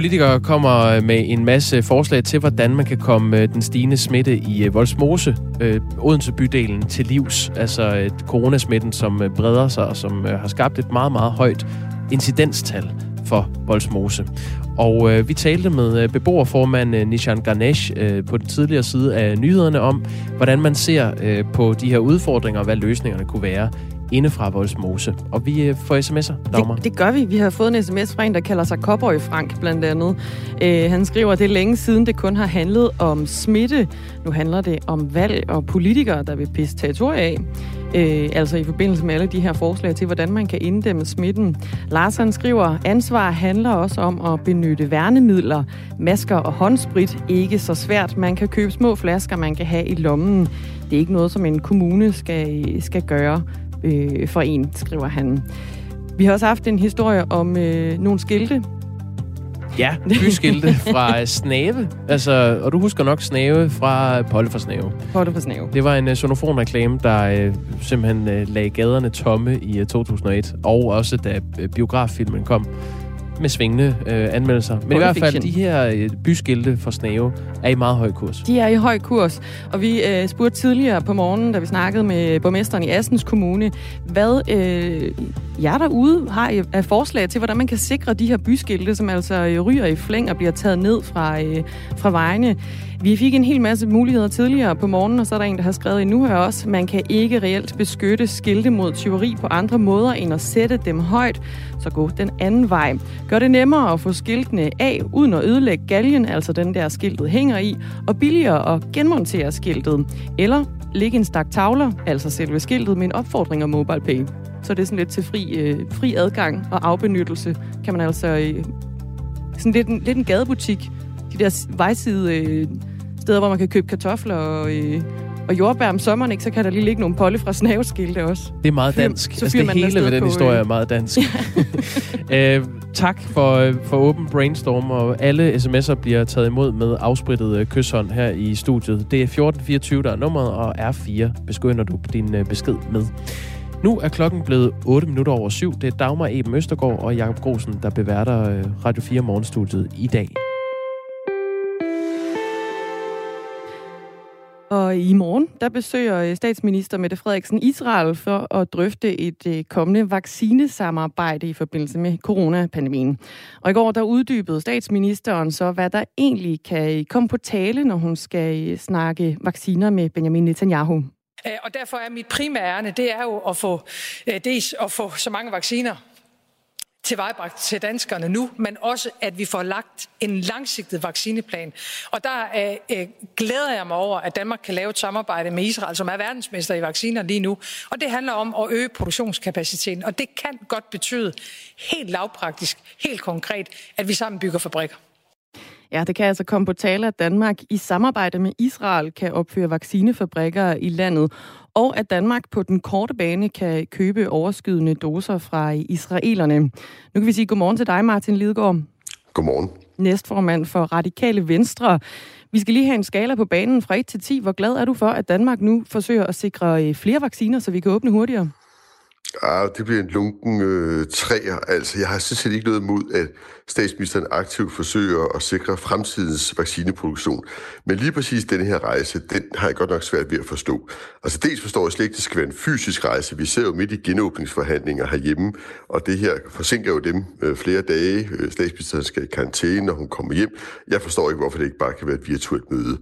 politikere kommer øh, med en masse forslag til, hvordan man kan komme øh, den stigende smitte i Voldsmose, øh, øh Odense bydelen, til livs. Altså coronasmitten, som breder sig og som har skabt et meget, meget højt incidenstal for Voldsmose. Og øh, vi talte med øh, beboerformand øh, Nishan Ganesh øh, på den tidligere side af nyhederne om, hvordan man ser øh, på de her udfordringer og hvad løsningerne kunne være inde fra Voldsmose. Og vi øh, får sms'er, Dagmar. Det, det gør vi. Vi har fået en sms fra en, der kalder sig Cowboy Frank, blandt andet. Øh, han skriver, at det er længe siden, det kun har handlet om smitte. Nu handler det om valg og politikere, der vil pisse territoriet af. Øh, altså i forbindelse med alle de her forslag til, hvordan man kan inddæmme smitten. Larsen skriver, ansvar handler også om at benytte værnemidler, masker og håndsprit. Ikke så svært. Man kan købe små flasker, man kan have i lommen. Det er ikke noget, som en kommune skal, skal gøre øh, for en, skriver han. Vi har også haft en historie om øh, nogle skilte, Ja, byskilte fra Snave. Altså, og du husker nok Snave fra Polle for Snave. Polle for Snave. Det var en uh, sonofonreklame, der uh, simpelthen uh, lagde gaderne tomme i uh, 2001. Og også da uh, biograffilmen kom med svingende øh, anmeldelser. Men i hvert fald, de her øh, byskilte for Snave er i meget høj kurs. De er i høj kurs. Og vi øh, spurgte tidligere på morgenen, da vi snakkede med borgmesteren i Assens Kommune, hvad øh, jer derude har af forslag til, hvordan man kan sikre de her byskilte, som altså øh, ryger i flæng og bliver taget ned fra, øh, fra vejene. Vi fik en hel masse muligheder tidligere på morgenen, og så er der en, der har skrevet nu her også, man kan ikke reelt beskytte skilte mod tyveri på andre måder, end at sætte dem højt, så gå den anden vej. Gør det nemmere at få skiltene af, uden at ødelægge galgen, altså den der skiltet hænger i, og billigere at genmontere skiltet. Eller lægge en stak tavler, altså selve skiltet, med en opfordring om MobilePay. Så det er sådan lidt til fri, øh, fri adgang og afbenyttelse, kan man altså... Øh, sådan lidt en, lidt en gadebutik. De der vejside øh, steder, hvor man kan købe kartofler og, øh, og jordbær om sommeren, ikke, så kan der lige ligge nogle polle fra snaveskilte også. Det er meget dansk. Så altså, det hele ved den på, historie er øh, meget dansk. øh, tak for, øh, for åben brainstorm, og alle sms'er bliver taget imod med afsprittet øh, kysshånd her i studiet. Det er 1424, der er nummeret, og R4 beskynder du din besked med. Nu er klokken blevet 8 minutter over syv. Det er Dagmar Eben Østergaard og Jakob Grosen, der beværter øh, Radio 4 morgenstudiet i dag. Og i morgen, der besøger øh, statsminister Mette Frederiksen Israel for at drøfte et øh, kommende vaccinesamarbejde i forbindelse med coronapandemien. Og i går, der uddybede statsministeren så, hvad der egentlig kan komme på tale, når hun skal snakke vacciner med Benjamin Netanyahu. Øh, og derfor er mit primære ærne, det er jo at få, øh, dels at få så mange vacciner tilvejebragt til danskerne nu, men også at vi får lagt en langsigtet vaccineplan. Og der øh, øh, glæder jeg mig over, at Danmark kan lave et samarbejde med Israel, som er verdensmester i vacciner lige nu. Og det handler om at øge produktionskapaciteten. Og det kan godt betyde helt lavpraktisk, helt konkret, at vi sammen bygger fabrikker. Ja, det kan altså komme på tale, at Danmark i samarbejde med Israel kan opføre vaccinefabrikker i landet, og at Danmark på den korte bane kan købe overskydende doser fra israelerne. Nu kan vi sige godmorgen til dig, Martin Lidegaard. Godmorgen. Næstformand for Radikale Venstre. Vi skal lige have en skala på banen fra 1 til 10. Hvor glad er du for, at Danmark nu forsøger at sikre øh, flere vacciner, så vi kan åbne hurtigere? Ja, det bliver en lunken øh, træer. Altså, jeg har sådan ikke noget imod, at statsministeren aktivt forsøger at sikre fremtidens vaccineproduktion. Men lige præcis denne her rejse, den har jeg godt nok svært ved at forstå. Altså, dels forstår jeg slet ikke, at det skal være en fysisk rejse. Vi ser jo midt i genåbningsforhandlinger herhjemme, og det her forsinker jo dem øh, flere dage. Øh, statsministeren skal i karantæne, når hun kommer hjem. Jeg forstår ikke, hvorfor det ikke bare kan være et virtuelt møde.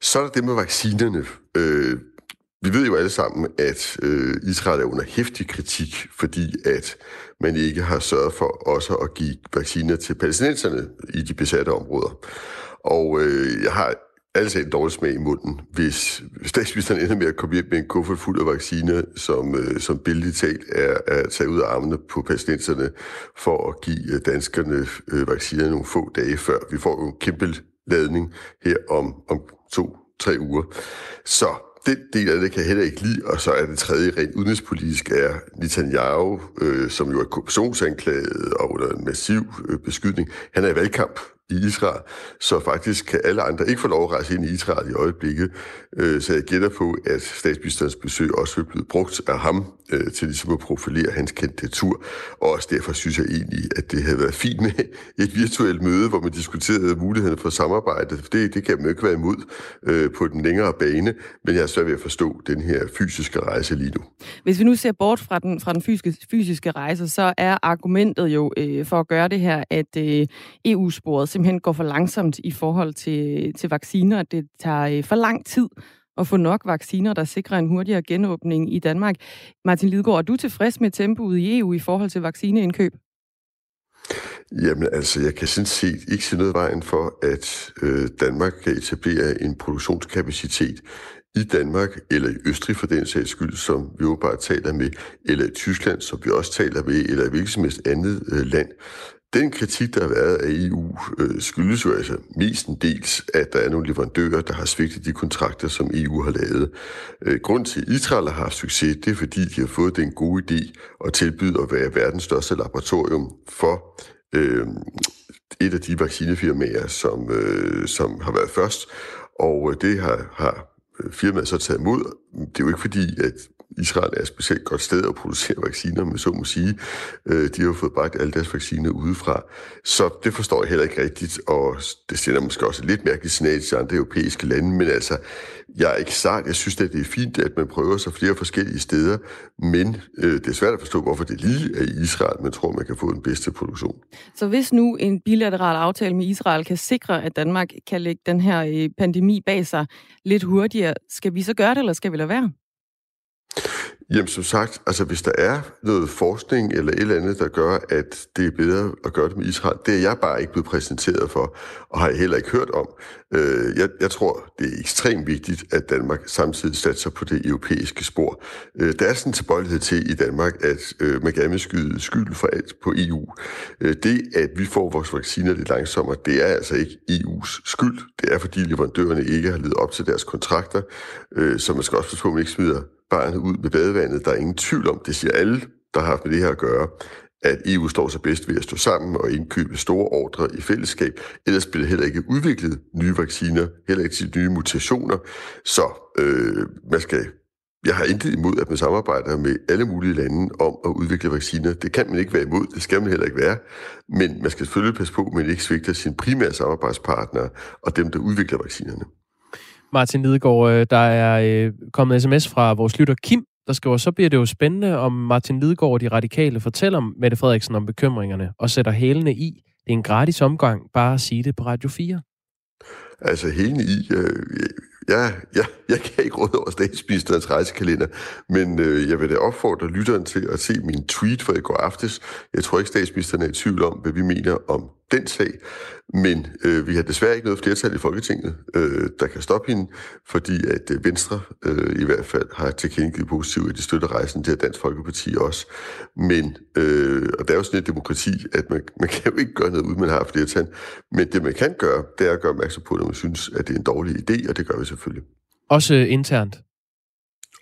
Så er der det med vaccinerne. Øh, vi ved jo alle sammen, at øh, Israel er under hæftig kritik, fordi at man ikke har sørget for også at give vacciner til palæstinenserne i de besatte områder. Og øh, jeg har altså en dårlig smag i munden, hvis statsministeren ender med at komme hjem med en kuffert fuld af vacciner, som, øh, som billigt talt er, er taget ud af armene på palæstinenserne for at give øh, danskerne øh, vacciner nogle få dage før. Vi får jo en kæmpe ladning her om, om to-tre uger. Så den del af det kan jeg heller ikke lide, og så er det tredje rent udenrigspolitisk er Netanyahu, øh, som jo er korruptionsanklaget og under en massiv øh, beskydning. Han er i valgkamp, i Israel, så faktisk kan alle andre ikke få lov at rejse ind i Israel i øjeblikket. Øh, så jeg gætter på, at statsministerens besøg også vil blive brugt af ham øh, til ligesom at profilere hans kandidatur. Og også derfor synes jeg egentlig, at det havde været fint med et virtuelt møde, hvor man diskuterede mulighederne for samarbejde. Det, det kan man jo ikke være imod øh, på den længere bane, men jeg er svært ved at forstå den her fysiske rejse lige nu. Hvis vi nu ser bort fra den, fra den fysiske, fysiske rejse, så er argumentet jo øh, for at gøre det her, at øh, EU-sporet simpelthen går for langsomt i forhold til, til vacciner. Det tager øh, for lang tid at få nok vacciner, der sikrer en hurtigere genåbning i Danmark. Martin Lidegaard, er du tilfreds med tempoet i EU i forhold til vaccineindkøb? Jamen altså, jeg kan sådan set ikke se noget vejen for, at øh, Danmark kan etablere en produktionskapacitet i Danmark, eller i Østrig for den sags skyld, som vi jo bare taler med, eller i Tyskland, som vi også taler med, eller i hvilket som helst andet øh, land. Den kritik, der har været af EU, øh, skyldes jo altså dels, at der er nogle leverandører, der har svigtet de kontrakter, som EU har lavet. Øh, grund til, at Israel har haft succes, det er fordi, de har fået den gode idé at tilbyde at være verdens største laboratorium for øh, et af de vaccinefirmaer, som, øh, som har været først. Og øh, det har, har øh, firmaet så taget imod. Det er jo ikke fordi, at Israel er et specielt godt sted at producere vacciner, men så må sige. Øh, de har jo fået bragt alle deres vacciner udefra. Så det forstår jeg heller ikke rigtigt, og det sender måske også et lidt mærkeligt signal til andre europæiske lande, men altså, jeg er ikke sart. jeg synes, at det er fint, at man prøver sig flere forskellige steder, men øh, det er svært at forstå, hvorfor det lige er i Israel, man tror, man kan få den bedste produktion. Så hvis nu en bilateral aftale med Israel kan sikre, at Danmark kan lægge den her øh, pandemi bag sig lidt hurtigere, skal vi så gøre det, eller skal vi lade være? Jamen som sagt, altså hvis der er noget forskning eller et eller andet, der gør, at det er bedre at gøre det med Israel, det er jeg bare ikke blevet præsenteret for, og har jeg heller ikke hørt om. Øh, jeg, jeg tror, det er ekstremt vigtigt, at Danmark samtidig satser på det europæiske spor. Øh, der er sådan en tilbøjelighed til i Danmark, at øh, man gerne vil skyde skyld for alt på EU. Øh, det, at vi får vores vacciner lidt langsommere, det er altså ikke EU's skyld. Det er, fordi leverandørerne ikke har levet op til deres kontrakter, øh, så man skal også forstå, at man ikke smider barnet ud med badevandet. Der er ingen tvivl om, det siger alle, der har haft med det her at gøre, at EU står sig bedst ved at stå sammen og indkøbe store ordre i fællesskab. Ellers bliver heller ikke udviklet nye vacciner, heller ikke til nye mutationer. Så øh, man skal jeg har intet imod, at man samarbejder med alle mulige lande om at udvikle vacciner. Det kan man ikke være imod, det skal man heller ikke være. Men man skal selvfølgelig passe på, at man ikke svigter sine primære samarbejdspartnere og dem, der udvikler vaccinerne. Martin Lidegaard, øh, der er øh, kommet sms fra vores lytter Kim, der skriver, så bliver det jo spændende, om Martin Lidegaard og de radikale fortæller Mette Frederiksen om bekymringerne og sætter hælene i. Det er en gratis omgang, bare at sige det på Radio 4. Altså hælene i, øh, Ja, ja, jeg kan ikke råde over statsministerens rejsekalender, men øh, jeg vil da opfordre lytteren til at se min tweet fra i går aftes. Jeg tror ikke, statsministeren er i tvivl om, hvad vi mener om den sag, men øh, vi har desværre ikke noget flertal i Folketinget, øh, der kan stoppe hende, fordi at øh, Venstre øh, i hvert fald har tilkendegivet positivt, at de støtter rejsen til Dansk Folkeparti også. Men, øh, og det er jo sådan et demokrati, at man, man kan jo ikke gøre noget, uden man har flertal, men det man kan gøre, det er at gøre opmærksom på, når man synes, at det er en dårlig idé, og det gør vi selvfølgelig. Også internt?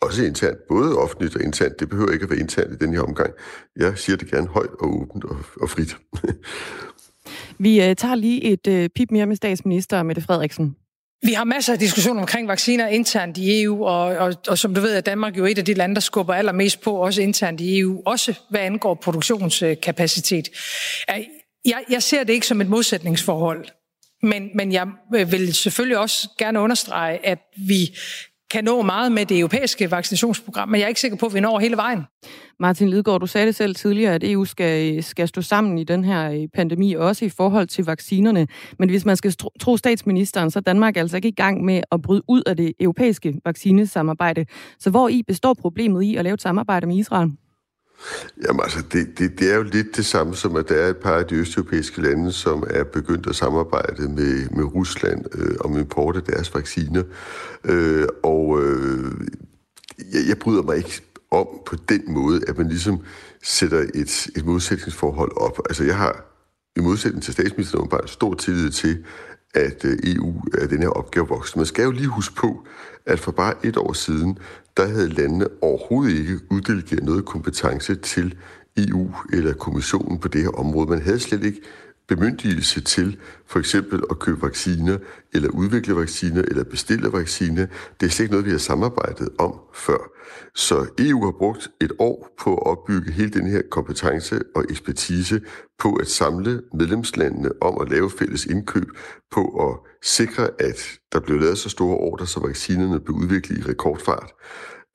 Også internt, både offentligt og internt. Det behøver ikke at være internt i den her omgang. Jeg siger det gerne højt og åbent og, og frit. Vi uh, tager lige et uh, pip mere med statsminister Mette Frederiksen. Vi har masser af diskussioner omkring vacciner internt i EU, og, og, og som du ved, er Danmark jo et af de lande, der skubber allermest på, også internt i EU, også hvad angår produktionskapacitet. Jeg, jeg ser det ikke som et modsætningsforhold. Men, men jeg vil selvfølgelig også gerne understrege, at vi kan nå meget med det europæiske vaccinationsprogram, men jeg er ikke sikker på, at vi når hele vejen. Martin Lidgaard, du sagde det selv tidligere, at EU skal, skal stå sammen i den her øh, pandemi, også i forhold til vaccinerne. Men hvis man skal tro statsministeren, så er Danmark altså ikke i gang med at bryde ud af det europæiske vaccinesamarbejde. Så hvor i består problemet i at lave et samarbejde med Israel? Jamen altså, det, det, det er jo lidt det samme som, at der er et par af de østeuropæiske lande, som er begyndt at samarbejde med, med Rusland øh, om import af deres vacciner. Øh, og øh, jeg, jeg bryder mig ikke om på den måde, at man ligesom sætter et, et modsætningsforhold op. Altså jeg har i modsætning til statsministeren bare stor tillid til, at øh, EU er den her opgave voksen. Man skal jo lige huske på, at for bare et år siden, der havde landene overhovedet ikke uddelegeret noget kompetence til EU eller kommissionen på det her område. Man havde slet ikke bemyndigelse til for eksempel at købe vacciner, eller udvikle vacciner, eller bestille vacciner. Det er slet ikke noget, vi har samarbejdet om før. Så EU har brugt et år på at opbygge hele den her kompetence og ekspertise på at samle medlemslandene om at lave fælles indkøb, på at sikre, at der blev lavet så store ordre, så vaccinerne blev udviklet i rekordfart.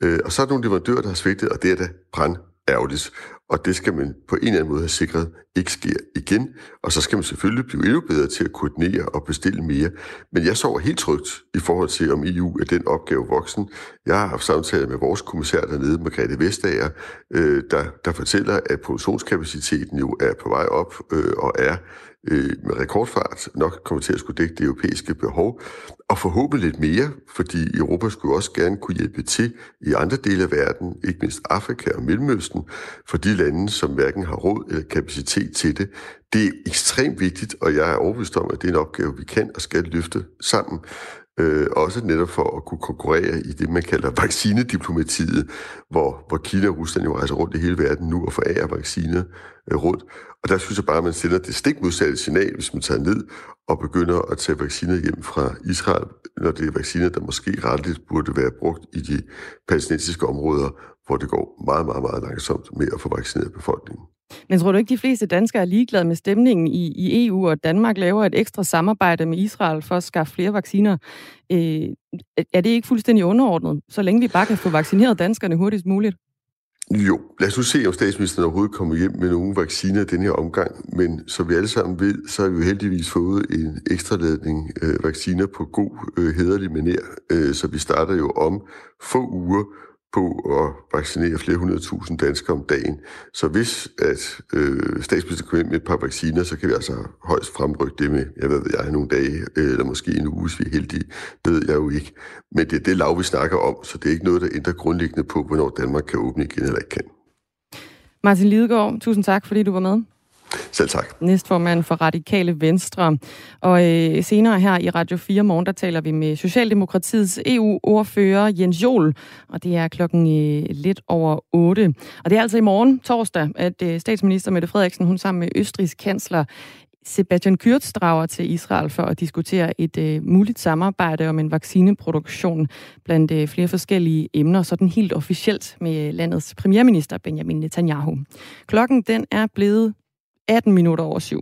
Øh, og så er der nogle leverandører, der har svigtet, og det er da brand ærgerligt. Og det skal man på en eller anden måde have sikret ikke sker igen. Og så skal man selvfølgelig blive endnu bedre til at koordinere og bestille mere. Men jeg sover helt trygt i forhold til, om EU er den opgave voksen. Jeg har haft samtaler med vores kommissær dernede, Margrethe Vestager, øh, der, der fortæller, at produktionskapaciteten jo er på vej op øh, og er øh, med rekordfart nok kommer til at skulle dække det europæiske behov, og forhåbentlig lidt mere, fordi Europa skulle også gerne kunne hjælpe til i andre dele af verden, ikke mindst Afrika og Mellemøsten, for de lande, som hverken har råd eller kapacitet til det. Det er ekstremt vigtigt, og jeg er overbevist om, at det er en opgave, vi kan og skal løfte sammen øh, også netop for at kunne konkurrere i det, man kalder vaccinediplomatiet, hvor, hvor Kina og Rusland jo rejser rundt i hele verden nu og forærer vacciner øh, rundt. Og der synes jeg bare, at man sender det stik modsatte signal, hvis man tager ned og begynder at tage vacciner hjem fra Israel, når det er vacciner, der måske retligt burde være brugt i de palæstinensiske områder, hvor det går meget, meget, meget langsomt med at få vaccineret befolkningen. Men tror du ikke, de fleste danskere er ligeglade med stemningen i, i EU, og Danmark laver et ekstra samarbejde med Israel for at skaffe flere vacciner? Øh, er det ikke fuldstændig underordnet, så længe vi bare kan få vaccineret danskerne hurtigst muligt? Jo, lad os nu se, om statsministeren overhovedet kommer hjem med nogle vacciner den her omgang. Men som vi alle sammen ved, så har vi jo heldigvis fået en ekstra ladning øh, vacciner på god, øh, hederlig manér. Øh, så vi starter jo om få uger på at vaccinere flere hundrede tusind danskere om dagen. Så hvis at øh, statsministeren kommer ind med et par vacciner, så kan vi altså højst fremrykke det med, jeg ved, jeg har nogle dage, øh, eller måske en uge, hvis vi er heldige. Det ved jeg jo ikke. Men det er det lav, vi snakker om, så det er ikke noget, der ændrer grundlæggende på, hvornår Danmark kan åbne igen eller ikke kan. Martin Lidegaard, tusind tak, fordi du var med. Selv tak. Næstformand for Radikale Venstre. Og øh, senere her i Radio 4 morgen, der taler vi med Socialdemokratiets EU-ordfører Jens Jol. Og det er klokken øh, lidt over 8. Og det er altså i morgen, torsdag, at øh, statsminister Mette Frederiksen, hun sammen med Østrigs kansler Sebastian Kurz drager til Israel for at diskutere et øh, muligt samarbejde om en vaccineproduktion blandt øh, flere forskellige emner, sådan helt officielt med øh, landets premierminister Benjamin Netanyahu. Klokken den er blevet 18 minutter over syv.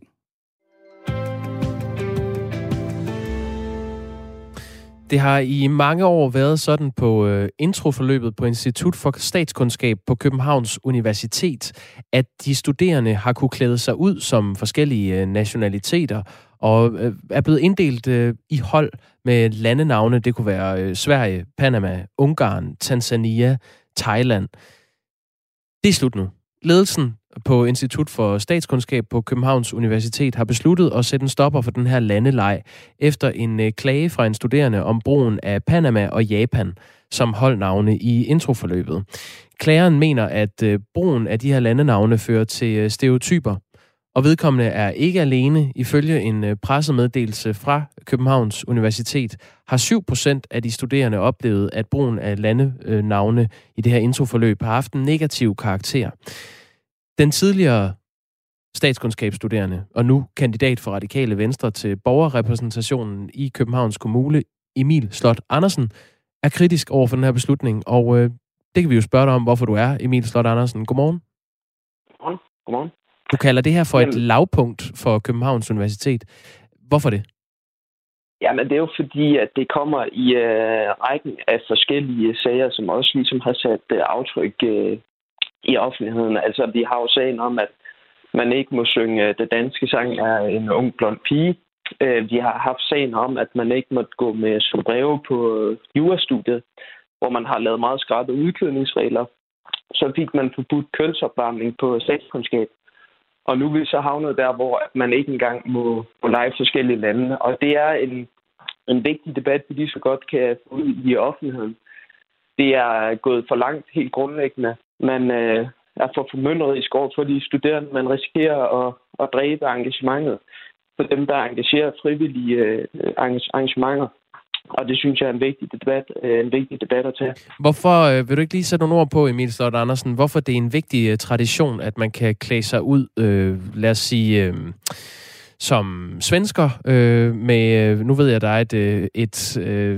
Det har i mange år været sådan på øh, introforløbet på Institut for Statskundskab på Københavns Universitet, at de studerende har kunne klæde sig ud som forskellige øh, nationaliteter og øh, er blevet inddelt øh, i hold med landenavne. Det kunne være øh, Sverige, Panama, Ungarn, Tanzania, Thailand. Det er slut nu. Ledelsen på Institut for Statskundskab på Københavns Universitet har besluttet at sætte en stopper for den her landeleg efter en øh, klage fra en studerende om brugen af Panama og Japan som holdnavne i introforløbet. Klageren mener, at øh, brugen af de her landenavne fører til øh, stereotyper, og vedkommende er ikke alene. Ifølge en øh, pressemeddelelse fra Københavns Universitet har 7% af de studerende oplevet, at brugen af landenavne i det her introforløb har haft en negativ karakter. Den tidligere statskundskabsstuderende og nu kandidat for Radikale Venstre til borgerrepræsentationen i Københavns Kommune, Emil Slot Andersen, er kritisk over for den her beslutning, og øh, det kan vi jo spørge dig om, hvorfor du er, Emil Slot Andersen. Godmorgen. Godmorgen. Godmorgen. Du kalder det her for et lavpunkt for Københavns Universitet. Hvorfor det? Jamen, det er jo fordi, at det kommer i øh, rækken af forskellige sager, som også ligesom har sat øh, aftryk øh, i offentligheden. Altså, vi har jo sagen om, at man ikke må synge øh, det danske sang af en ung blond pige. Øh, vi har haft sagen om, at man ikke måtte gå med sombrero på øh, jurastudiet, hvor man har lavet meget skarpe udklædningsregler. Så fik man forbudt kønsopvarmning på statskundskab. Og nu er vi så havnet der, hvor man ikke engang må, må lege forskellige lande. Og det er en, en vigtig debat, vi lige så godt kan få ud i offentligheden. Det er gået for langt helt grundlæggende man øh, er for formynderisk over for de studerende. Man risikerer at, at dræbe engagementet for dem, der engagerer frivillige øh, arrangementer. Og det synes jeg er en vigtig debat, øh, en vigtig debat at tage. Hvorfor, øh, vil du ikke lige sætte nogle ord på, Emil Slot Andersen, hvorfor det er en vigtig øh, tradition, at man kan klæde sig ud, øh, lad os sige, øh, som svensker. Øh, med, øh, nu ved jeg, der er et, øh, et øh,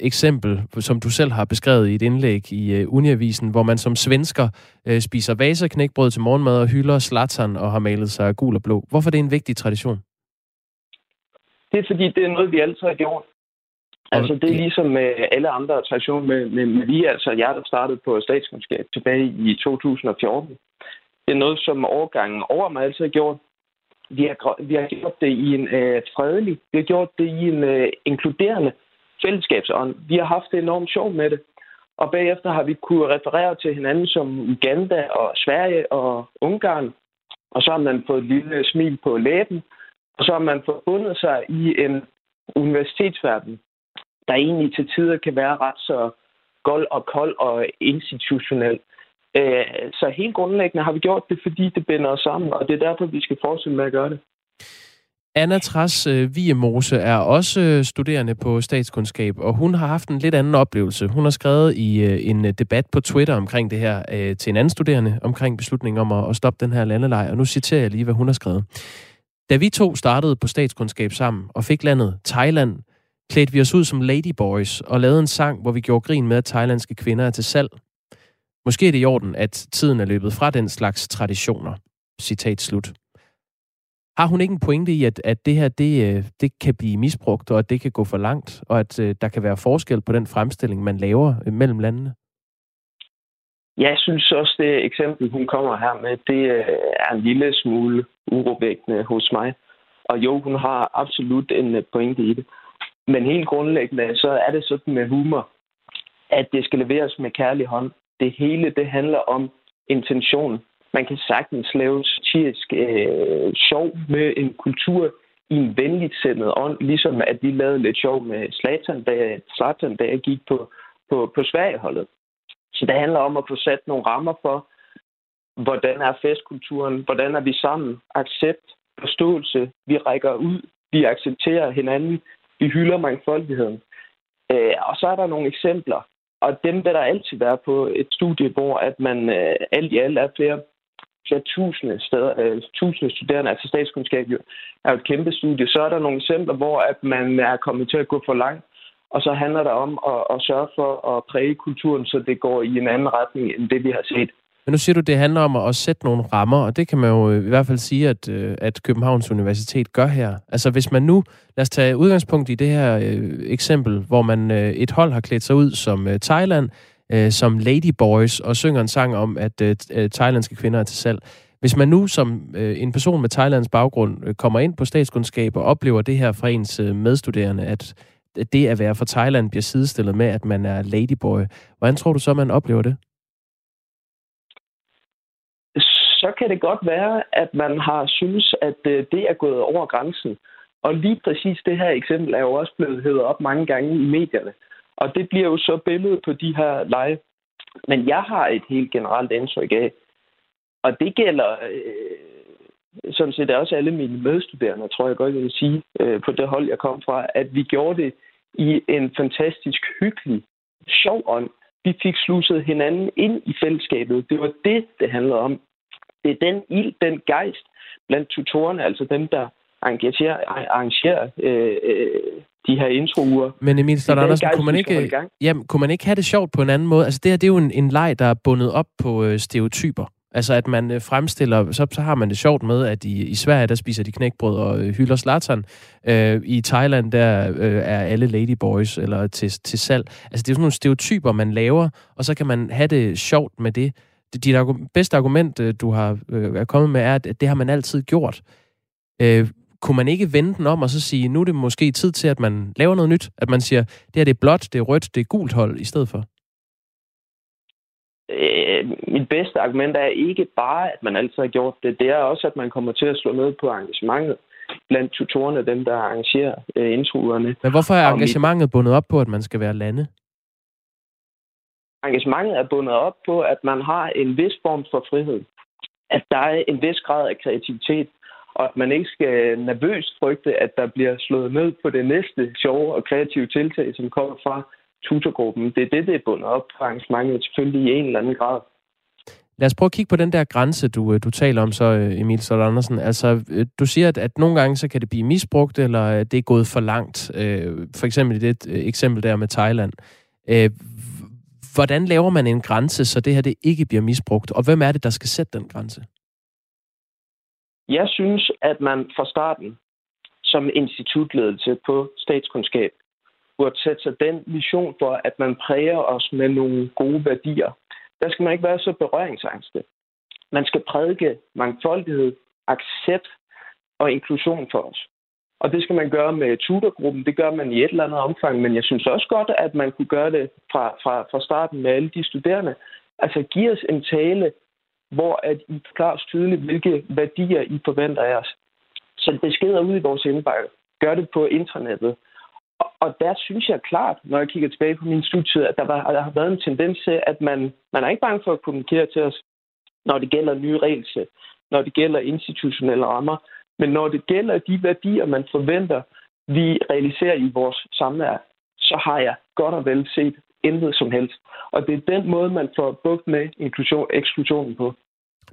eksempel, som du selv har beskrevet i et indlæg i øh, Uniavisen, hvor man som svensker øh, spiser vaserknækbrød til morgenmad og hylder Zlatan og har malet sig gul og blå. Hvorfor er det en vigtig tradition? Det er fordi, det er noget, vi altid har gjort. Altså, det er ligesom med alle andre traditioner med, med vi, altså jeg, der startede på statskundskab tilbage i 2014. Det er noget, som overgangen over mig altid har gjort. Vi har, vi har gjort det i en øh, fredelig, vi har gjort det i en øh, inkluderende fællesskabsånd. Vi har haft det enormt sjovt med det. Og bagefter har vi kunne referere til hinanden som Uganda og Sverige og Ungarn. Og så har man fået et lille smil på læben. Og så har man forbundet sig i en universitetsverden, der egentlig til tider kan være ret så gold og kold og institutionel. Øh, så helt grundlæggende har vi gjort det, fordi det binder os sammen, og det er derfor, vi skal fortsætte med at gøre det. Anna Tras øh, Viemose er også øh, studerende på statskundskab, og hun har haft en lidt anden oplevelse. Hun har skrevet i øh, en debat på Twitter omkring det her til en anden studerende, omkring beslutningen om at stoppe den her landelej, og nu citerer jeg lige, hvad hun har skrevet. Da vi to startede på statskundskab sammen og fik landet Thailand, klædte vi os ud som ladyboys og lavede en sang, hvor vi gjorde grin med, at thailandske kvinder er til salg. Måske er det i orden, at tiden er løbet fra den slags traditioner. Citat slut. Har hun ikke en pointe i, at, at det her det, øh, det kan blive misbrugt, og at det kan gå for langt, og at øh, der kan være forskel på den fremstilling, man laver øh, mellem landene? Jeg synes også, det eksempel, hun kommer her med, det er en lille smule urovækkende hos mig. Og jo, hun har absolut en pointe i det. Men helt grundlæggende, så er det sådan med humor, at det skal leveres med kærlig hånd. Det hele, det handler om intention. Man kan sagtens lave satirisk øh, sjov med en kultur i en venligt sendet ånd, ligesom at vi lavede lidt sjov med Slatan, da, Slatan, da jeg gik på, på, på Sverigeholdet. Så det handler om at få sat nogle rammer for, hvordan er festkulturen, hvordan er vi sammen, accept, forståelse, vi rækker ud, vi accepterer hinanden, vi hylder mangfoldigheden. Øh, og så er der nogle eksempler, og dem vil der altid være på et studie, hvor at man øh, alt i alt er flere, flere tusinde, steder, øh, tusinde studerende, altså statskundskab er jo et kæmpe studie. Så er der nogle eksempler, hvor at man er kommet til at gå for langt, og så handler det om at, at sørge for at præge kulturen, så det går i en anden retning, end det vi har set. Men nu siger du, at det handler om at sætte nogle rammer, og det kan man jo øh, i hvert fald sige, at, øh, at Københavns Universitet gør her. Altså hvis man nu, lad os tage udgangspunkt i det her øh, eksempel, hvor man øh, et hold har klædt sig ud som øh, Thailand, øh, som Ladyboys, og synger en sang om, at øh, øh, thailandske kvinder er til salg. Hvis man nu som øh, en person med Thailands baggrund øh, kommer ind på statskundskab og oplever det her fra ens øh, medstuderende, at det at være fra Thailand bliver sidestillet med, at man er ladyboy, hvordan tror du så, man oplever det? Så kan det godt være, at man har synes, at øh, det er gået over grænsen. Og lige præcis det her eksempel er jo også blevet hævet op mange gange i medierne. Og det bliver jo så billedet på de her lege. Men jeg har et helt generelt indtryk af, og det gælder øh, sådan set også alle mine medstuderende, tror jeg godt, jeg vil sige, øh, på det hold, jeg kom fra, at vi gjorde det i en fantastisk hyggelig, sjov ånd. Vi fik sluset hinanden ind i fællesskabet. Det var det, det handlede om det er den ild, den gejst blandt tutorerne, altså dem, der arrangerer, arrangerer øh, øh, de her introuger. Men Emil Slot Andersen, kunne man, ikke, jamen, kunne man ikke have det sjovt på en anden måde? Altså det her, det er jo en, en leg, der er bundet op på øh, stereotyper. Altså at man øh, fremstiller, så, så har man det sjovt med, at i, i Sverige, der spiser de knækbrød og øh, hylder Zlatan. Øh, I Thailand, der øh, er alle ladyboys eller til, til salg. Altså det er sådan nogle stereotyper, man laver, og så kan man have det sjovt med det dit bedste argument, øh, du har øh, er kommet med, er, at det har man altid gjort. Øh, kunne man ikke vende den om og så sige, nu er det måske tid til, at man laver noget nyt? At man siger, det her det er blåt, det er rødt, det er gult hold i stedet for? Øh, mit bedste argument er ikke bare, at man altid har gjort det. Det er også, at man kommer til at slå ned på engagementet blandt tutorerne, dem der arrangerer øh, introerne. Men hvorfor er engagementet mit... bundet op på, at man skal være lande? Engagementet er bundet op på, at man har en vis form for frihed. At der er en vis grad af kreativitet, og at man ikke skal nervøst frygte, at der bliver slået ned på det næste sjove og kreative tiltag, som kommer fra tutorgruppen. Det er det, det er bundet op på arrangementet, selvfølgelig i en eller anden grad. Lad os prøve at kigge på den der grænse, du, øh, du taler om så, øh, Emil Stolt Andersen. Altså, øh, du siger, at, at nogle gange så kan det blive misbrugt, eller det er gået for langt. For eksempel i det eksempel der med Thailand. Hvordan laver man en grænse, så det her det ikke bliver misbrugt? Og hvem er det, der skal sætte den grænse? Jeg synes, at man fra starten som institutledelse på statskundskab burde sætte sig den mission for, at man præger os med nogle gode værdier. Der skal man ikke være så berøringsangste. Man skal prædike mangfoldighed, accept og inklusion for os. Og det skal man gøre med tutorgruppen. Det gør man i et eller andet omfang, men jeg synes også godt, at man kunne gøre det fra, fra, fra starten med alle de studerende. Altså give os en tale, hvor at I klart tydeligt, hvilke værdier I forventer af os. Så beskeder ud i vores indbakke. Gør det på internettet. Og, og der synes jeg klart, når jeg kigger tilbage på min studietid, at der, var, der har været en tendens til, at man, man er ikke bange for at kommunikere til os, når det gælder nye regelsæt, når det gælder institutionelle rammer, men når det gælder de værdier, man forventer, vi realiserer i vores samvær, så har jeg godt og vel set intet som helst. Og det er den måde, man får bugt med inklusion, eksklusionen på.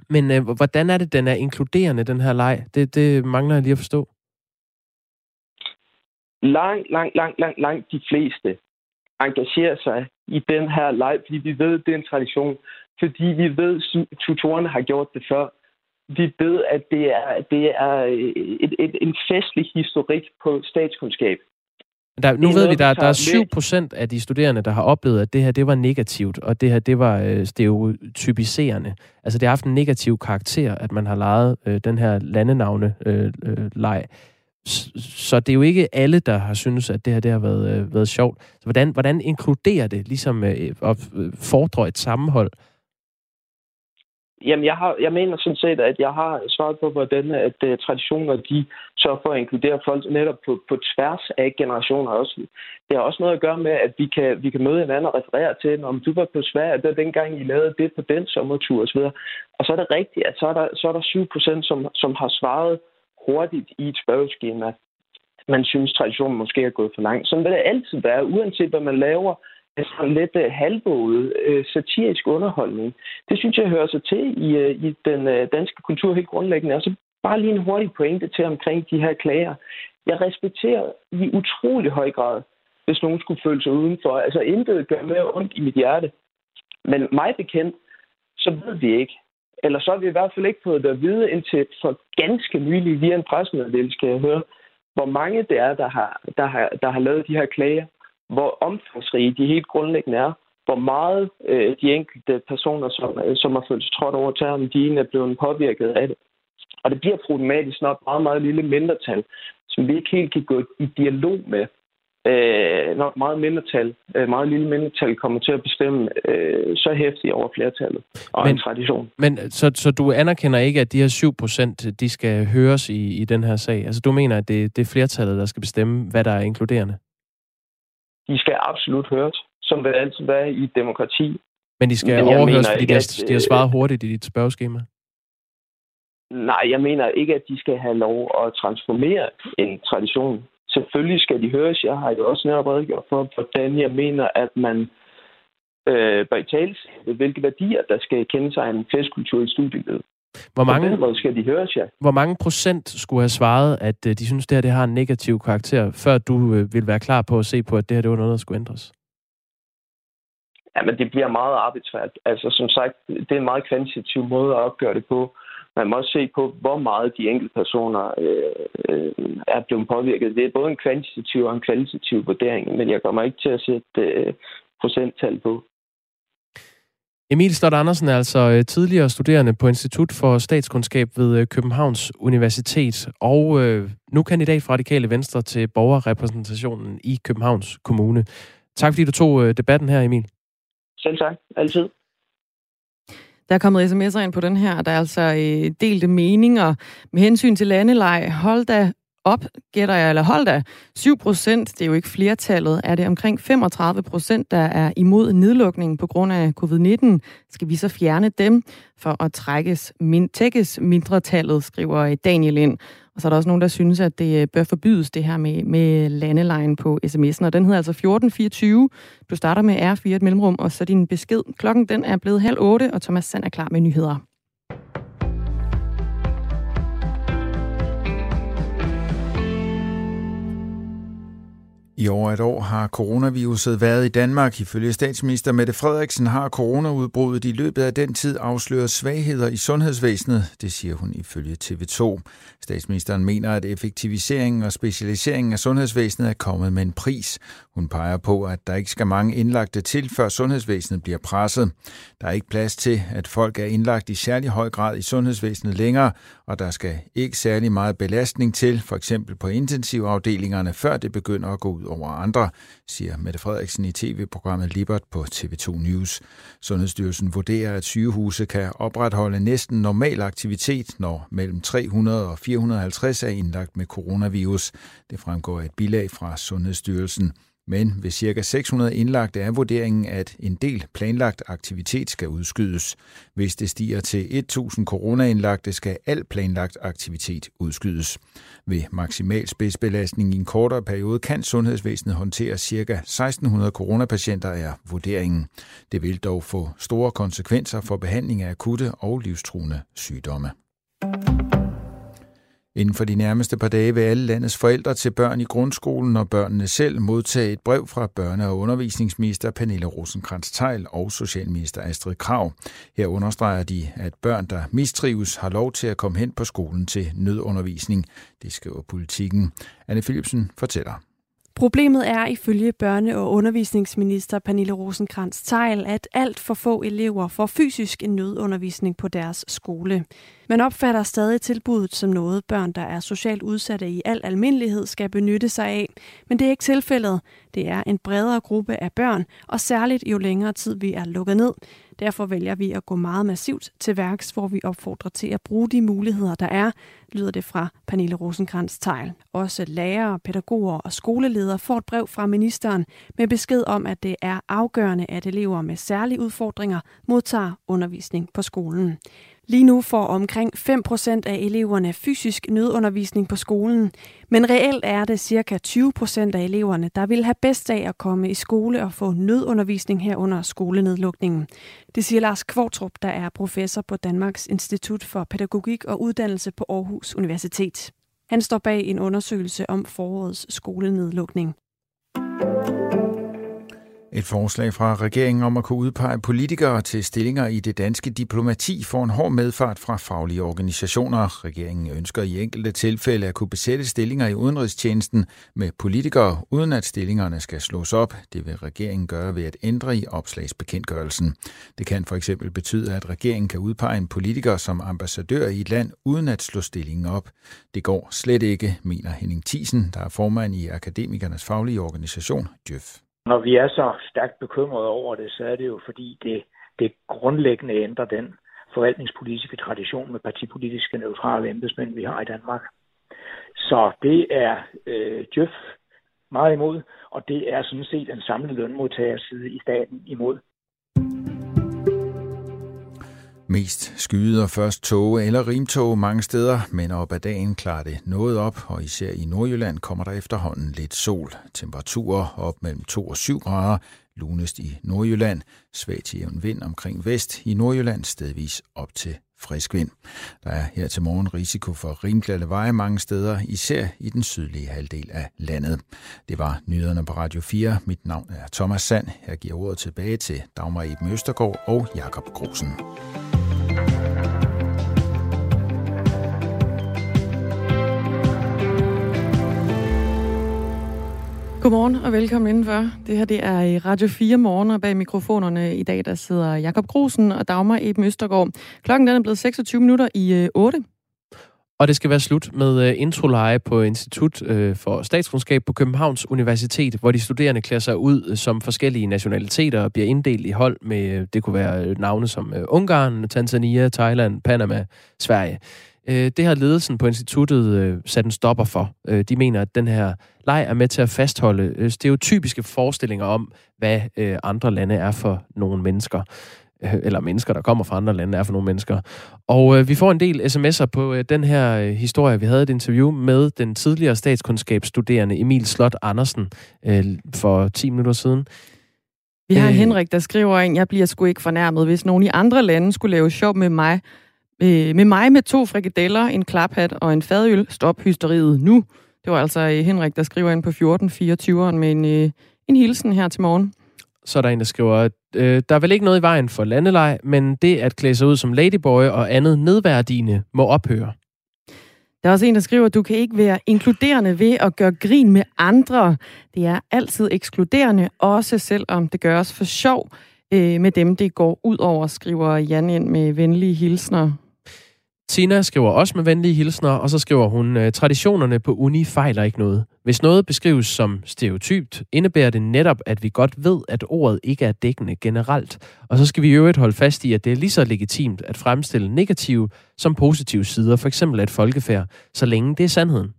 Men øh, hvordan er det, den er inkluderende, den her leg? Det, det mangler jeg lige at forstå. Langt, langt, langt, langt, langt de fleste engagerer sig i den her leg, fordi vi ved, det er en tradition. Fordi vi ved, at tutorerne har gjort det før. Vi ved, at det er, det er et, et, en festlig historik på statskundskab. Der, nu ved vi, der, der er 7 procent af de studerende, der har oplevet, at det her det var negativt, og det her det var øh, stereotypiserende. Altså det har haft en negativ karakter, at man har lejet øh, den her landenavne-leg. Øh, så det er jo ikke alle, der har synes, at det her det har været, øh, været sjovt. Så hvordan, hvordan inkluderer det ligesom øh, at øh, fordre et sammenhold Jamen, jeg, har, jeg mener sådan set, at jeg har svaret på, hvordan at uh, traditioner, de sørger for at inkludere folk netop på, på tværs af generationer også. Det har også noget at gøre med, at vi kan, vi kan møde hinanden og referere til, om du var på Sverige, der dengang I lavede det på den sommertur osv. Og så er det rigtigt, at så er der, så er der 7 procent, som, som har svaret hurtigt i et spørgeskema. Man synes, traditionen måske er gået for langt. Sådan vil det altid være, uanset hvad man laver Altså, sådan lidt uh, halvbåget uh, satirisk underholdning. Det synes jeg hører sig til i, uh, i den uh, danske kultur helt grundlæggende. Og så bare lige en hurtig pointe til omkring de her klager. Jeg respekterer i utrolig høj grad, hvis nogen skulle føle sig udenfor. Altså intet gør mere ondt i mit hjerte. Men mig bekendt, så ved vi ikke, eller så har vi i hvert fald ikke fået det at vide indtil for ganske nylig via en pressemeddelelse, skal jeg høre, hvor mange det er, der har, der har, der har lavet de her klager hvor omfangsrige de helt grundlæggende er, hvor meget øh, de enkelte personer, som, øh, som har følt sig trådt over termen, de er blevet påvirket af det. Og det bliver problematisk, når et meget, meget lille mindretal, som vi ikke helt kan gå i dialog med, øh, når et meget mindretal, øh, meget lille mindretal kommer til at bestemme øh, så hæftigt over flertallet og men, en tradition. Men så, så du anerkender ikke, at de her 7 procent, de skal høres i, i den her sag? Altså du mener, at det, det er flertallet, der skal bestemme, hvad der er inkluderende? De skal absolut høres, som vil altid være i demokrati. Men de skal overhøres, mener fordi de har, de har svaret hurtigt i dit spørgeskema? Nej, jeg mener ikke, at de skal have lov at transformere en tradition. Selvfølgelig skal de høres. Jeg har jo også netop redegjort for, hvordan jeg mener, at man øh, bør tale hvilke værdier, der skal kende sig en festkultur i studielivet. Hvor mange, den måde skal de høres, ja. Hvor mange procent skulle have svaret, at uh, de synes, det her det har en negativ karakter, før du uh, vil være klar på at se på, at det her det var noget, der skulle ændres? Jamen, det bliver meget arbitrært. Altså, som sagt, det er en meget kvantitativ måde at opgøre det på. Man må også se på, hvor meget de enkelte personer øh, øh, er blevet påvirket. Det er både en kvantitativ og en kvalitativ vurdering, men jeg kommer ikke til at sætte øh, procenttal på. Emil Stott Andersen er altså øh, tidligere studerende på Institut for Statskundskab ved øh, Københavns Universitet, og øh, nu kandidat fra Radikale Venstre til borgerrepræsentationen i Københavns Kommune. Tak fordi du tog debatten her, Emil. Selv tak. Altid. Der er kommet sms'er ind på den her. Der er altså øh, delte meninger med hensyn til landelej. Hold da op, gætter jeg, eller hold da, 7 procent, det er jo ikke flertallet, er det omkring 35 procent, der er imod nedlukningen på grund af covid-19. Skal vi så fjerne dem for at trækkes, min, tækkes mindretallet, skriver Daniel ind. Og så er der også nogen, der synes, at det øh, bør forbydes, det her med, med landelejen på sms'en. Og den hedder altså 1424. Du starter med R4 et mellemrum, og så din besked. Klokken den er blevet halv otte, og Thomas Sand er klar med nyheder. I over et år har coronaviruset været i Danmark. Ifølge statsminister Mette Frederiksen har coronaudbruddet i løbet af den tid afsløret svagheder i sundhedsvæsenet. Det siger hun ifølge TV2. Statsministeren mener, at effektiviseringen og specialiseringen af sundhedsvæsenet er kommet med en pris. Hun peger på, at der ikke skal mange indlagte til, før sundhedsvæsenet bliver presset. Der er ikke plads til, at folk er indlagt i særlig høj grad i sundhedsvæsenet længere, og der skal ikke særlig meget belastning til, for eksempel på intensivafdelingerne, før det begynder at gå ud over andre, siger Mette Frederiksen i tv-programmet Libert på TV2 News. Sundhedsstyrelsen vurderer, at sygehuse kan opretholde næsten normal aktivitet, når mellem 300 og 450 er indlagt med coronavirus. Det fremgår af et bilag fra Sundhedsstyrelsen. Men ved ca. 600 indlagte er vurderingen, at en del planlagt aktivitet skal udskydes. Hvis det stiger til 1000 coronaindlagte, skal al planlagt aktivitet udskydes. Ved maksimal spidsbelastning i en kortere periode kan sundhedsvæsenet håndtere ca. 1600 coronapatienter er vurderingen. Det vil dog få store konsekvenser for behandling af akutte og livstruende sygdomme. Inden for de nærmeste par dage vil alle landets forældre til børn i grundskolen og børnene selv modtage et brev fra børne- og undervisningsminister Pernille rosenkrantz teil og socialminister Astrid Krav. Her understreger de, at børn, der mistrives, har lov til at komme hen på skolen til nødundervisning. Det skriver politikken. Anne Philipsen fortæller. Problemet er ifølge børne- og undervisningsminister Pernille rosenkrantz teil at alt for få elever får fysisk en nødundervisning på deres skole. Man opfatter stadig tilbuddet som noget, børn, der er socialt udsatte i al almindelighed, skal benytte sig af. Men det er ikke tilfældet. Det er en bredere gruppe af børn, og særligt jo længere tid vi er lukket ned. Derfor vælger vi at gå meget massivt til værks, hvor vi opfordrer til at bruge de muligheder, der er, lyder det fra Pernille rosenkrantz tegl Også lærere, pædagoger og skoleledere får et brev fra ministeren med besked om, at det er afgørende, at elever med særlige udfordringer modtager undervisning på skolen. Lige nu får omkring 5% af eleverne fysisk nødundervisning på skolen, men reelt er det ca. 20% af eleverne, der vil have bedst af at komme i skole og få nødundervisning her under skolenedlukningen. Det siger Lars Kvartrup, der er professor på Danmarks Institut for Pædagogik og Uddannelse på Aarhus Universitet. Han står bag en undersøgelse om forårets skolenedlukning. Et forslag fra regeringen om at kunne udpege politikere til stillinger i det danske diplomati får en hård medfart fra faglige organisationer. Regeringen ønsker i enkelte tilfælde at kunne besætte stillinger i udenrigstjenesten med politikere, uden at stillingerne skal slås op. Det vil regeringen gøre ved at ændre i opslagsbekendtgørelsen. Det kan for eksempel betyde, at regeringen kan udpege en politiker som ambassadør i et land, uden at slå stillingen op. Det går slet ikke, mener Henning Thiesen, der er formand i Akademikernes faglige organisation, Djøf. Når vi er så stærkt bekymrede over det, så er det jo fordi, det, det grundlæggende ændrer den forvaltningspolitiske tradition med partipolitiske neutrale embedsmænd, vi har i Danmark. Så det er øh, Djøf meget imod, og det er sådan set en samlet lønmodtagerside i staten imod. Mest skyder først tåge eller rimtåge mange steder, men op ad dagen klarer det noget op, og især i Nordjylland kommer der efterhånden lidt sol. Temperaturer op mellem 2 og 7 grader, lunest i Nordjylland, svag til jævn vind omkring vest, i Nordjylland stedvis op til frisk vind. Der er her til morgen risiko for rimglatte veje mange steder, især i den sydlige halvdel af landet. Det var nyhederne på Radio 4. Mit navn er Thomas Sand. Jeg giver ordet tilbage til Dagmar Eben Østergaard og Jakob Grosen. Godmorgen og velkommen indenfor. Det her det er øh, Radio 4 morgen, og bag mikrofonerne i dag, der sidder Jakob Grusen og Dagmar Eben Østergaard. Klokken den er blevet 26 minutter i øh, 8. Og det skal være slut med øh, introleje på Institut for Statskundskab på Københavns Universitet, hvor de studerende klæder sig ud som forskellige nationaliteter og bliver inddelt i hold med, det kunne være navne som Ungarn, Tanzania, Thailand, Panama, Sverige. Uh, det har ledelsen på instituttet uh, sat en stopper for. Uh, de mener, at den her leg er med til at fastholde uh, stereotypiske forestillinger om, hvad uh, andre lande er for nogle mennesker. øh, eller mennesker, der kommer fra andre lande, er for nogle mennesker. Og øh, vi får en del sms'er på øh, den her øh, historie. Vi havde et interview med den tidligere statskundskabsstuderende Emil Slot Andersen øh, for 10 minutter siden. Vi har øh, Henrik, der skriver ind, jeg bliver sgu ikke fornærmet, hvis nogen i andre lande skulle lave sjov med mig. Øh, med mig med to frikadeller, en klaphat og en fadøl. Stop hysteriet nu. Det var altså øh, Henrik, der skriver ind på 1424'eren med en, øh, en hilsen her til morgen. Så er der en, der skriver, at øh, der er vel ikke noget i vejen for landeleg, men det at klæde sig ud som ladyboy og andet nedværdigende må ophøre. Der er også en, der skriver, at du kan ikke være inkluderende ved at gøre grin med andre. Det er altid ekskluderende, også selvom det gøres for sjov øh, med dem, det går ud over, skriver Jan ind med venlige hilsner. Tina skriver også med venlige hilsner, og så skriver hun, øh, traditionerne på uni fejler ikke noget. Hvis noget beskrives som stereotypt, indebærer det netop, at vi godt ved, at ordet ikke er dækkende generelt. Og så skal vi i øvrigt holde fast i, at det er lige så legitimt at fremstille negative som positive sider, for eksempel et folkefærd, så længe det er sandheden.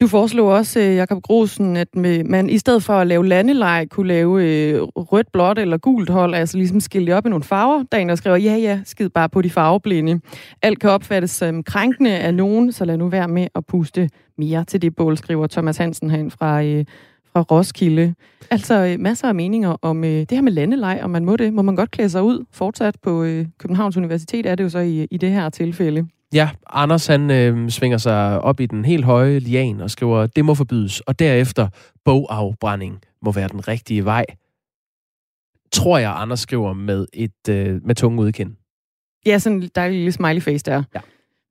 Du foreslog også, øh, Jakob Grosen, at man i stedet for at lave landeleg, kunne lave øh, rødt, blåt eller gult hold, altså ligesom skille op i nogle farver. Der er en, der skriver, ja, ja, skid bare på de farveblinde. Alt kan opfattes som krænkende af nogen, så lad nu være med at puste mere til det bål, skriver Thomas Hansen herinde fra, øh, fra Roskilde. Altså øh, masser af meninger om øh, det her med landeleg, om man må det. Må man godt klæde sig ud fortsat på Københavns Universitet, er det jo så i, i det her tilfælde. Ja, Anders han øh, svinger sig op i den helt høje lian og skriver, det må forbydes, og derefter bogafbrænding må være den rigtige vej. Tror jeg, Anders skriver med et øh, med tunge udkend. Ja, sådan en dejlig lille smiley face der. Ja.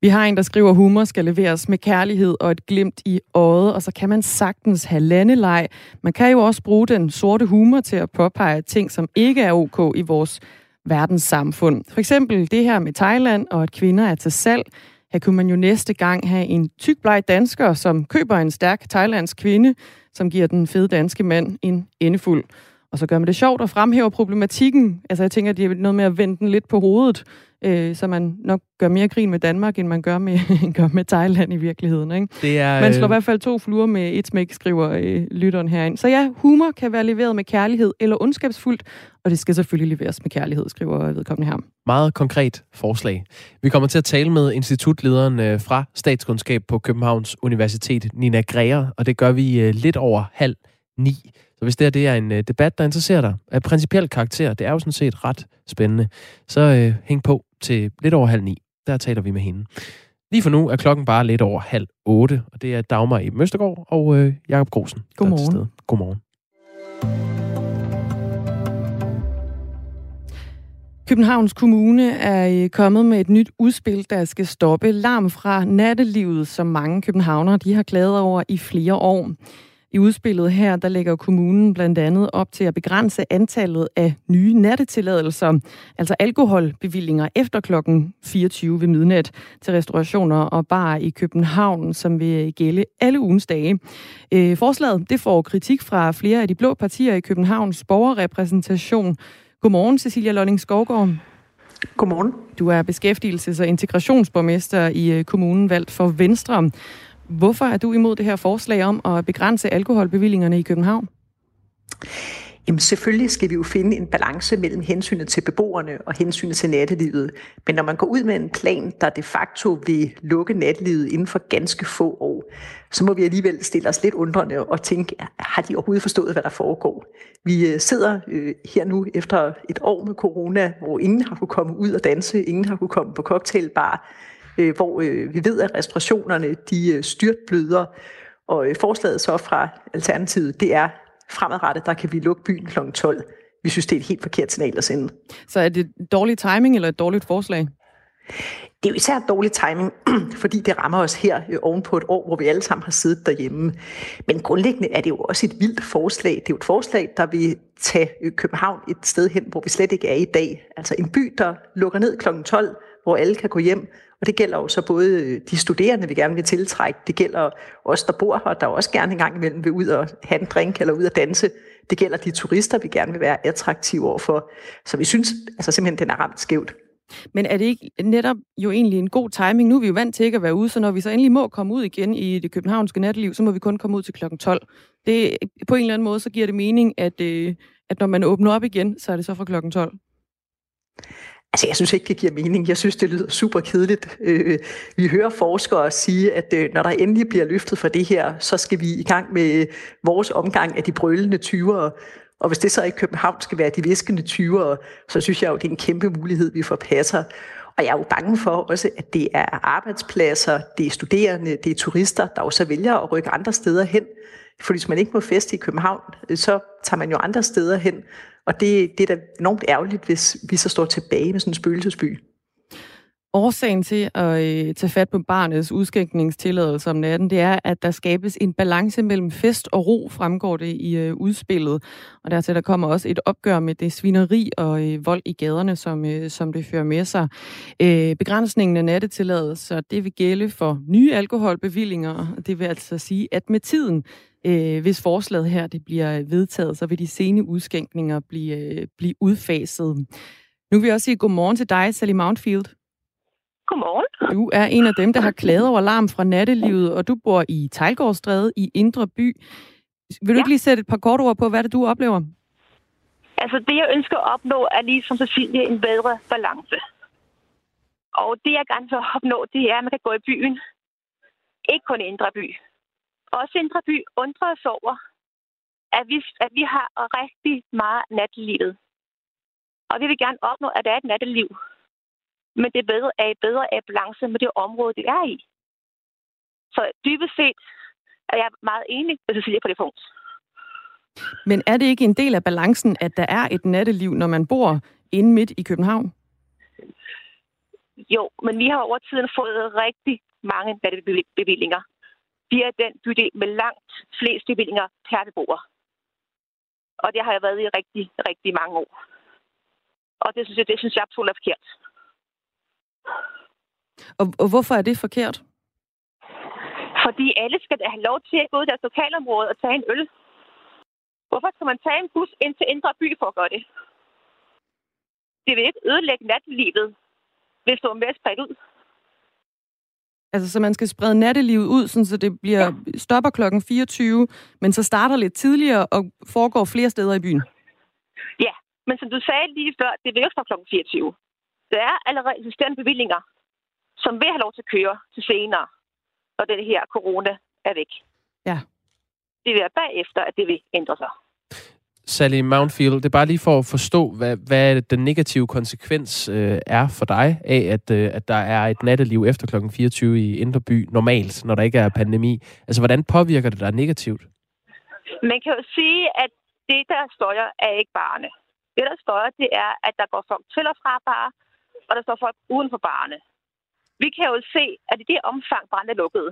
Vi har en, der skriver, humor skal leveres med kærlighed og et glimt i øjet, og så kan man sagtens have landeleg. Man kan jo også bruge den sorte humor til at påpege ting, som ikke er ok i vores verdenssamfund. For eksempel det her med Thailand og at kvinder er til salg. Her kunne man jo næste gang have en tyk dansker, som køber en stærk thailandsk kvinde, som giver den fede danske mand en endefuld. Og så gør man det sjovt og fremhæver problematikken. Altså jeg tænker, at det er noget med at vende den lidt på hovedet øh, så man nok gør mere grin med Danmark, end man gør med, gør med Thailand i virkeligheden. Ikke? Det er, man slår øh... i hvert fald to fluer med et smæk, skriver øh, lytteren herind. Så ja, humor kan være leveret med kærlighed eller ondskabsfuldt, og det skal selvfølgelig leveres med kærlighed, skriver vedkommende her. Meget konkret forslag. Vi kommer til at tale med institutlederen øh, fra Statskundskab på Københavns Universitet, Nina Greer, og det gør vi øh, lidt over halv ni. Så hvis det, her, det er en øh, debat, der interesserer dig af principiel karakter, det er jo sådan set ræt spændende, så øh, hæng på til lidt over halv ni. Der taler vi med hende. Lige for nu er klokken bare lidt over halv otte, og det er Dagmar i Møstergaard og øh, Jakob Grosen. Godmorgen. Godmorgen. Københavns Kommune er øh, kommet med et nyt udspil, der skal stoppe larm fra nattelivet, som mange københavnere de har klaget over i flere år. I udspillet her, der lægger kommunen blandt andet op til at begrænse antallet af nye nattetilladelser, altså alkoholbevillinger efter klokken 24 ved midnat til restaurationer og bar i København, som vil gælde alle ugens dage. Øh, forslaget det får kritik fra flere af de blå partier i Københavns borgerrepræsentation. Godmorgen, Cecilia Lolling Skovgaard. Godmorgen. Du er beskæftigelses- og integrationsborgmester i øh, kommunen valgt for Venstre. Hvorfor er du imod det her forslag om at begrænse alkoholbevillingerne i København? Jamen selvfølgelig skal vi jo finde en balance mellem hensynet til beboerne og hensynet til nattelivet. Men når man går ud med en plan, der de facto vil lukke nattelivet inden for ganske få år, så må vi alligevel stille os lidt undrende og tænke, har de overhovedet forstået, hvad der foregår? Vi øh, sidder øh, her nu efter et år med corona, hvor ingen har kunne komme ud og danse, ingen har kunne komme på cocktailbar, øh, hvor øh, vi ved, at restaurationerne de øh, styrtbløder. Og øh, forslaget så fra Alternativet, det er fremadrettet, der kan vi lukke byen kl. 12. Vi synes, det er et helt forkert signal at sende. Så er det dårlig timing eller et dårligt forslag? Det er jo især dårlig timing, fordi det rammer os her øh, oven på et år, hvor vi alle sammen har siddet derhjemme. Men grundlæggende er det jo også et vildt forslag. Det er jo et forslag, der vil tage øh, København et sted hen, hvor vi slet ikke er i dag. Altså en by, der lukker ned kl. 12, hvor alle kan gå hjem, og det gælder jo så både øh, de studerende, vi gerne vil tiltrække, det gælder os, der bor her, der også gerne en gang imellem vil ud og have en drink eller ud og danse. Det gælder de turister, vi gerne vil være attraktive overfor. Så vi synes altså simpelthen, den er ramt skævt. Men er det ikke netop jo egentlig en god timing? Nu er vi jo vant til ikke at være ude, så når vi så endelig må komme ud igen i det københavnske natteliv, så må vi kun komme ud til klokken 12. Det, på en eller anden måde, så giver det mening, at, øh, at når man åbner op igen, så er det så fra klokken 12. Altså, jeg synes ikke, det giver mening. Jeg synes, det lyder super kedeligt. Øh, vi hører forskere sige, at øh, når der endelig bliver løftet for det her, så skal vi i gang med vores omgang af de brølende 20'ere. Og hvis det så i København skal være de viskende 20'ere, så synes jeg jo, det er en kæmpe mulighed, vi forpasser. Og jeg er jo bange for også, at det er arbejdspladser, det er studerende, det er turister, der også vælger at rykke andre steder hen. For hvis man ikke må feste i København, øh, så tager man jo andre steder hen. Og det, det er da enormt ærgerligt, hvis vi så står tilbage med sådan en spøgelsesby. Årsagen til at øh, tage fat på barnets udskænkningstilladelse om natten, det er, at der skabes en balance mellem fest og ro, fremgår det i øh, udspillet. Og dertil der kommer også et opgør med det svineri og øh, vold i gaderne, som, øh, som det fører med sig. Øh, begrænsningen af nattetilladelser, det vil gælde for nye alkoholbevillinger. Det vil altså sige, at med tiden, øh, hvis forslaget her det bliver øh, vedtaget, så vil de sene udskænkninger blive, øh, blive udfaset. Nu vil jeg også sige godmorgen til dig, Sally Mountfield. Godmorgen. Du er en af dem, der har klaget over larm fra nattelivet, og du bor i Tejlgårdsstræde i Indre By. Vil du ja. ikke lige sætte et par kort ord på, hvad det du oplever? Altså, det jeg ønsker at opnå, er ligesom Cecilie en bedre balance. Og det jeg gerne vil opnå, det er, at man kan gå i byen. Ikke kun i Indre By. Også Indre By undrer os over, at vi, at vi har rigtig meget nattelivet. Og vi vil gerne opnå, at der er et natteliv, men det er bedre, er bedre af balance med det område, det er i. Så dybest set er jeg meget enig med Cecilia på det punkt. Men er det ikke en del af balancen, at der er et natteliv, når man bor inde midt i København? Jo, men vi har over tiden fået rigtig mange nattebevillinger. Vi er den bydel med langt flest bevillinger per beboer. Og det har jeg været i rigtig, rigtig mange år. Og det synes jeg, det synes jeg absolut er forkert. Og, og hvorfor er det forkert? Fordi alle skal da have lov til at gå ud i deres lokalområde og tage en øl. Hvorfor skal man tage en bus ind til Indre By for at gøre det? Det vil ikke ødelægge nattelivet, hvis du er mere spredt ud. Altså, så man skal sprede nattelivet ud, sådan, så det bliver ja. stopper klokken 24, men så starter lidt tidligere og foregår flere steder i byen? Ja, men som du sagde lige før, det vil jo stoppe klokken 24. Der er allerede eksisterende bevillinger, som vil have lov til at køre til senere, når den her corona er væk. Ja. Det vil være bagefter, at det vil ændre sig. Sally Mountfield, det er bare lige for at forstå, hvad, hvad den negative konsekvens øh, er for dig af, at, øh, at der er et natteliv efter kl. 24 i Indre By normalt, når der ikke er pandemi. Altså, hvordan påvirker det dig negativt? Man kan jo sige, at det, der støjer, er ikke barne. Det, der støjer, det er, at der går folk til og fra bare, og der står folk uden for barne. Vi kan jo se, at i det omfang, barnet er lukket,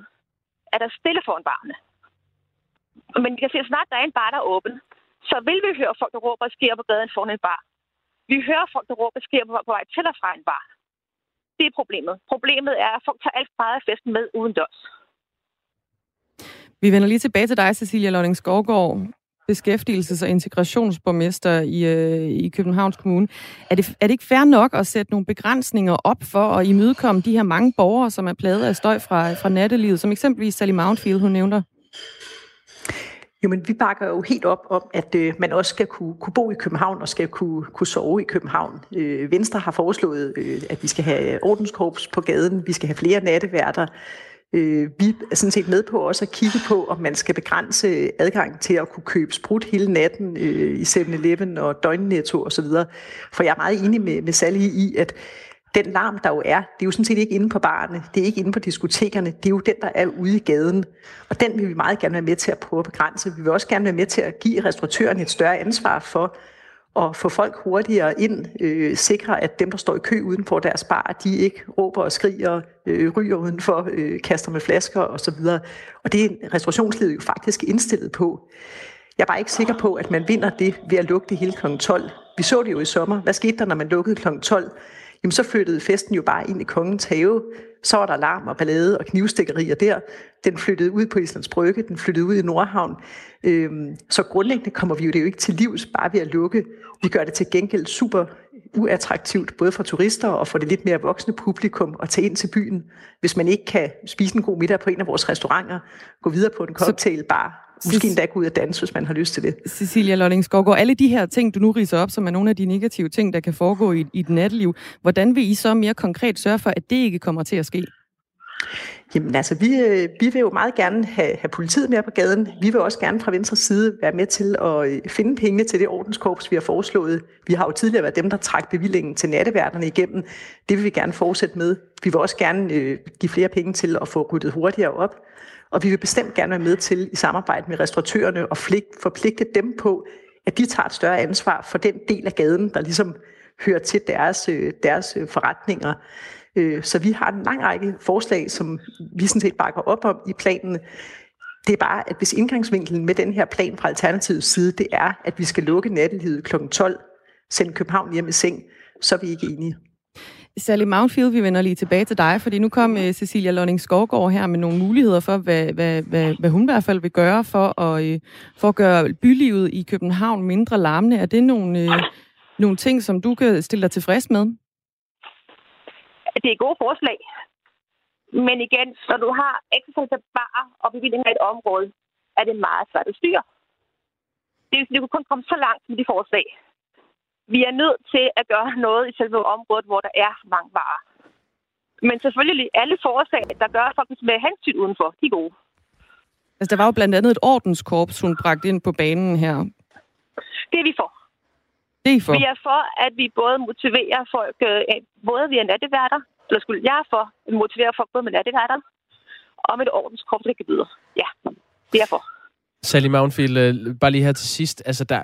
er der stille foran barne. Men vi kan se, at snart der er en bar, der er åben, så vil vi høre folk, der råber og sker på gaden foran en bar. Vi hører folk, der råber og sker på, på vej til og fra en bar. Det er problemet. Problemet er, at folk tager alt meget af festen med uden dørs. Vi vender lige tilbage til dig, Cecilia Lodding Skovgaard beskæftigelses- og integrationsborgmester i, øh, i Københavns Kommune. Er det, er det ikke fair nok at sætte nogle begrænsninger op for at imødekomme de her mange borgere, som er plaget af støj fra, fra nattelivet, som eksempelvis Sally Mountfield, hun nævner? Jo, men vi bakker jo helt op om, at øh, man også skal kunne, kunne bo i København og skal kunne, kunne sove i København. Øh, Venstre har foreslået, øh, at vi skal have ordenskorps på gaden, vi skal have flere natteværter. Øh, vi er sådan set med på også at kigge på, om man skal begrænse adgang til at kunne købe sprut hele natten øh, i 7-Eleven og døgnnetto osv. For jeg er meget enig med, med Sally i, at den larm, der jo er, det er jo sådan set ikke inde på barne, det er ikke inde på diskotekerne, det er jo den, der er ude i gaden. Og den vil vi meget gerne være med til at prøve at begrænse. Vi vil også gerne være med til at give restauratøren et større ansvar for at få folk hurtigere ind, øh, sikre, at dem, der står i kø uden for deres bar, de ikke råber og skriger, øh, ryger udenfor, øh, kaster med flasker osv. Og det er restaurationslivet jo faktisk indstillet på. Jeg er bare ikke sikker på, at man vinder det ved at lukke det hele kl. 12. Vi så det jo i sommer. Hvad skete der, når man lukkede kl. 12? Jamen så flyttede festen jo bare ind i kongens have. Så var der larm og ballade og knivstikkerier der. Den flyttede ud på Islands Brygge, den flyttede ud i Nordhavn. Øhm, så grundlæggende kommer vi jo det jo ikke til livs bare ved at lukke. Vi gør det til gengæld super uattraktivt, både for turister og for det lidt mere voksne publikum at tage ind til byen. Hvis man ikke kan spise en god middag på en af vores restauranter, gå videre på en cocktailbar Måske endda gå ud og danse, hvis man har lyst til det. Cecilia Lollings alle de her ting, du nu riser op, som er nogle af de negative ting, der kan foregå i, i et natteliv, hvordan vil I så mere konkret sørge for, at det ikke kommer til at ske? Jamen altså, vi, øh, vi vil jo meget gerne have, have politiet mere på gaden. Vi vil også gerne fra Venstres side være med til at øh, finde penge til det ordenskorps, vi har foreslået. Vi har jo tidligere været dem, der trak bevillingen til natteværterne igennem. Det vil vi gerne fortsætte med. Vi vil også gerne øh, give flere penge til at få ryddet hurtigere op. Og vi vil bestemt gerne være med til i samarbejde med restauratørerne og forpligte dem på, at de tager et større ansvar for den del af gaden, der ligesom hører til deres, øh, deres øh, forretninger. Øh, så vi har en lang række forslag, som vi sådan set bakker op om i planen. Det er bare, at hvis indgangsvinkelen med den her plan fra Alternativets side, det er, at vi skal lukke nattelivet kl. 12, sende København hjem i seng, så er vi ikke enige. Sally Mountfield, vi vender lige tilbage til dig, fordi nu kom uh, Cecilia Lonning Skovgaard her med nogle muligheder for, hvad, hvad, hvad, hvad hun i hvert fald vil gøre for at, uh, for at gøre bylivet i København mindre larmende. Er det nogle, uh, nogle ting, som du kan stille dig tilfreds med? Det er gode forslag. Men igen, når du har ekstra bare og bevillinger i et område, er det meget svært at styre. Det du kan kun komme så langt med de forslag. Vi er nødt til at gøre noget i selve området, hvor der er mange varer. Men selvfølgelig, alle forslag, der gør faktisk med hensyn udenfor, de er gode. Altså, der var jo blandt andet et ordenskorps, hun bragte ind på banen her. Det er vi for. Det er for? Vi er for, at vi både motiverer folk, øh, både via natteværter, eller skulle jeg er for, at motivere folk både med natteværter, og med et ordenskorps, der kan byde. Ja, det er for. Sally Mountfield, øh, bare lige her til sidst. Altså der,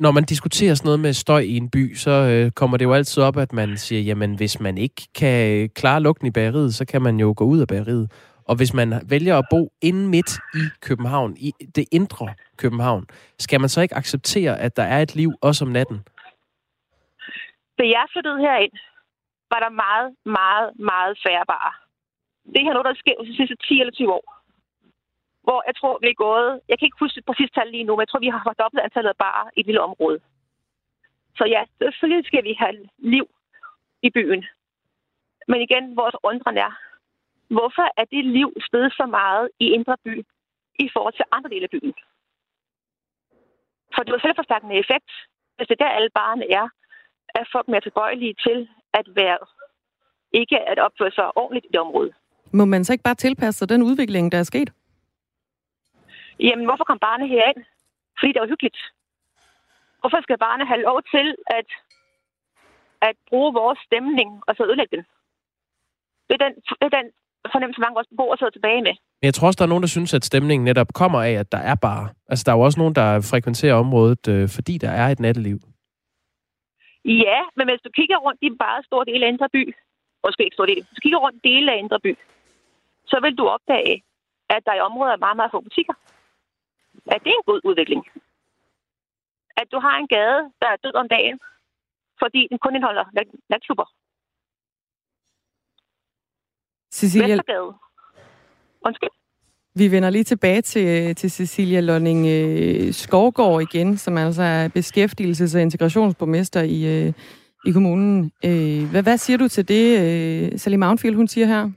når man diskuterer sådan noget med støj i en by, så øh, kommer det jo altid op, at man siger, jamen hvis man ikke kan øh, klare lugten i bageriet, så kan man jo gå ud af bageriet. Og hvis man vælger at bo inde midt i København, i det indre København, skal man så ikke acceptere, at der er et liv også om natten? Da jeg flyttede herind, var der meget, meget, meget færre barer. Det her er noget, der er sket de sidste 10 eller 20 år hvor jeg tror, vi er gået... Jeg kan ikke huske det præcis tal lige nu, men jeg tror, vi har fordoblet antallet af barer i et lille område. Så ja, selvfølgelig skal vi have liv i byen. Men igen, vores undren er, hvorfor er det liv stedet så meget i indre by i forhold til andre dele af byen? For det var selvforstærkende effekt, hvis det er der alle barne er, er folk mere tilbøjelige til at være ikke at opføre sig ordentligt i det område. Må man så ikke bare tilpasse sig den udvikling, der er sket? Jamen, hvorfor kom barnet herind? Fordi det var hyggeligt. Hvorfor skal barnet have lov til at, at bruge vores stemning og så ødelægge den? Det er den, det er den fornemmelse, mange vores beboere sidder tilbage med. Men jeg tror også, der er nogen, der synes, at stemningen netop kommer af, at der er bare. Altså, der er jo også nogen, der frekventerer området, øh, fordi der er et natteliv. Ja, men hvis du kigger rundt i bare stor del af Indre By, måske ikke stor del, hvis du kigger rundt dele af Indre By, så vil du opdage, at der i området er meget, meget få butikker at det er en god udvikling. At du har en gade, der er død om dagen, fordi den kun indeholder natklubber. Cecilia... Vestergade. Undskyld. Vi vender lige tilbage til, til Cecilia Lonning øh, Skovgård igen, som altså er beskæftigelses- og integrationsborgmester i, øh, i kommunen. Øh, hvad, hvad siger du til det, øh, Sally Mountfield, hun siger her?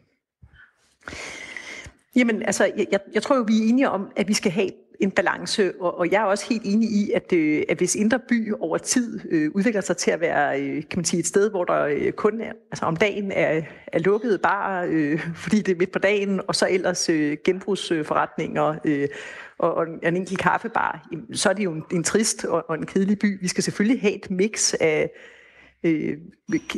Jamen, altså, jeg, jeg tror jo, vi er enige om, at vi skal have en balance, og, og jeg er også helt enig i, at, øh, at hvis indre by over tid øh, udvikler sig til at være øh, kan man sige, et sted, hvor der øh, kun er, altså om dagen er, er lukket bare, øh, fordi det er midt på dagen, og så ellers øh, genbrugsforretninger øh, og, og en enkelt kaffebar, så er det jo en, en trist og, og en kedelig by. Vi skal selvfølgelig have et mix af øh,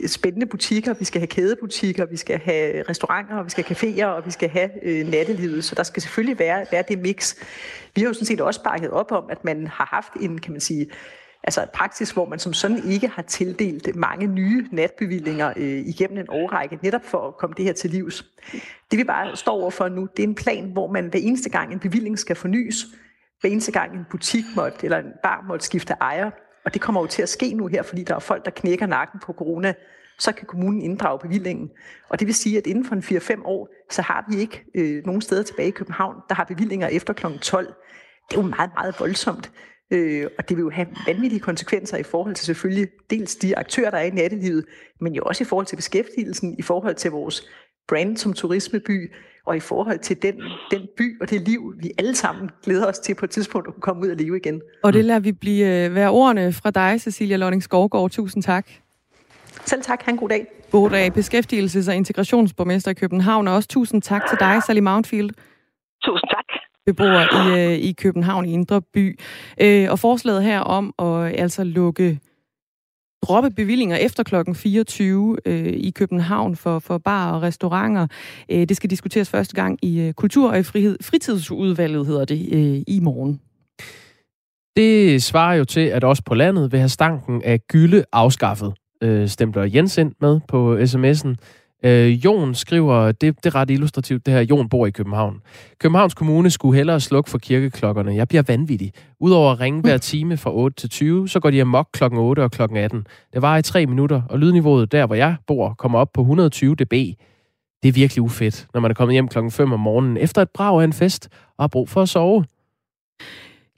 spændende butikker, vi skal have kædebutikker, vi skal have restauranter, vi skal have caféer, og vi skal have øh, nattelivet. Så der skal selvfølgelig være, være det mix. Vi har jo sådan set også bakket op om, at man har haft en, kan man sige, altså praksis, hvor man som sådan ikke har tildelt mange nye natbevillinger øh, igennem en årrække, netop for at komme det her til livs. Det vi bare står overfor nu, det er en plan, hvor man hver eneste gang en bevilling skal fornyes, hver eneste gang en butik måtte, eller en bar måtte skifte ejer, og det kommer jo til at ske nu her, fordi der er folk, der knækker nakken på corona, så kan kommunen inddrage bevillingen. Og det vil sige, at inden for en 4-5 år, så har vi ikke øh, nogen steder tilbage i København, der har bevillinger efter kl. 12. Det er jo meget, meget voldsomt. Øh, og det vil jo have vanvittige konsekvenser i forhold til selvfølgelig dels de aktører, der er i nattelivet, men jo også i forhold til beskæftigelsen, i forhold til vores brand som turismeby, og i forhold til den, den by og det liv, vi alle sammen glæder os til på et tidspunkt at kunne komme ud og leve igen. Og det lader vi blive øh, være ordene fra dig, Cecilia Lønning Skovgaard. Tusind tak. Selv tak. Ha' en god dag. God dag. Beskæftigelses- og integrationsborgmester i København. Og også tusind tak til dig, Sally Mountfield. Tusind tak. Beboer i, øh, i København i Indre By. Øh, og forslaget her om at altså lukke droppe bevillinger efter klokken 24 øh, i København for, for bar og restauranter. Øh, det skal diskuteres første gang i øh, Kultur- og frihed, Fritidsudvalget, hedder det, øh, i morgen. Det svarer jo til, at også på landet vil have stanken af gylde afskaffet, øh, stempler Jens ind med på sms'en. Øh, Jon skriver, det, det er ret illustrativt, det her, Jon bor i København. Københavns Kommune skulle hellere slukke for kirkeklokkerne. Jeg bliver vanvittig. Udover at ringe hver time fra 8 til 20, så går de amok klokken 8 og klokken 18. Det var i tre minutter, og lydniveauet der, hvor jeg bor, kommer op på 120 dB. Det er virkelig ufedt, når man er kommet hjem klokken 5 om morgenen efter et brag af en fest og har brug for at sove.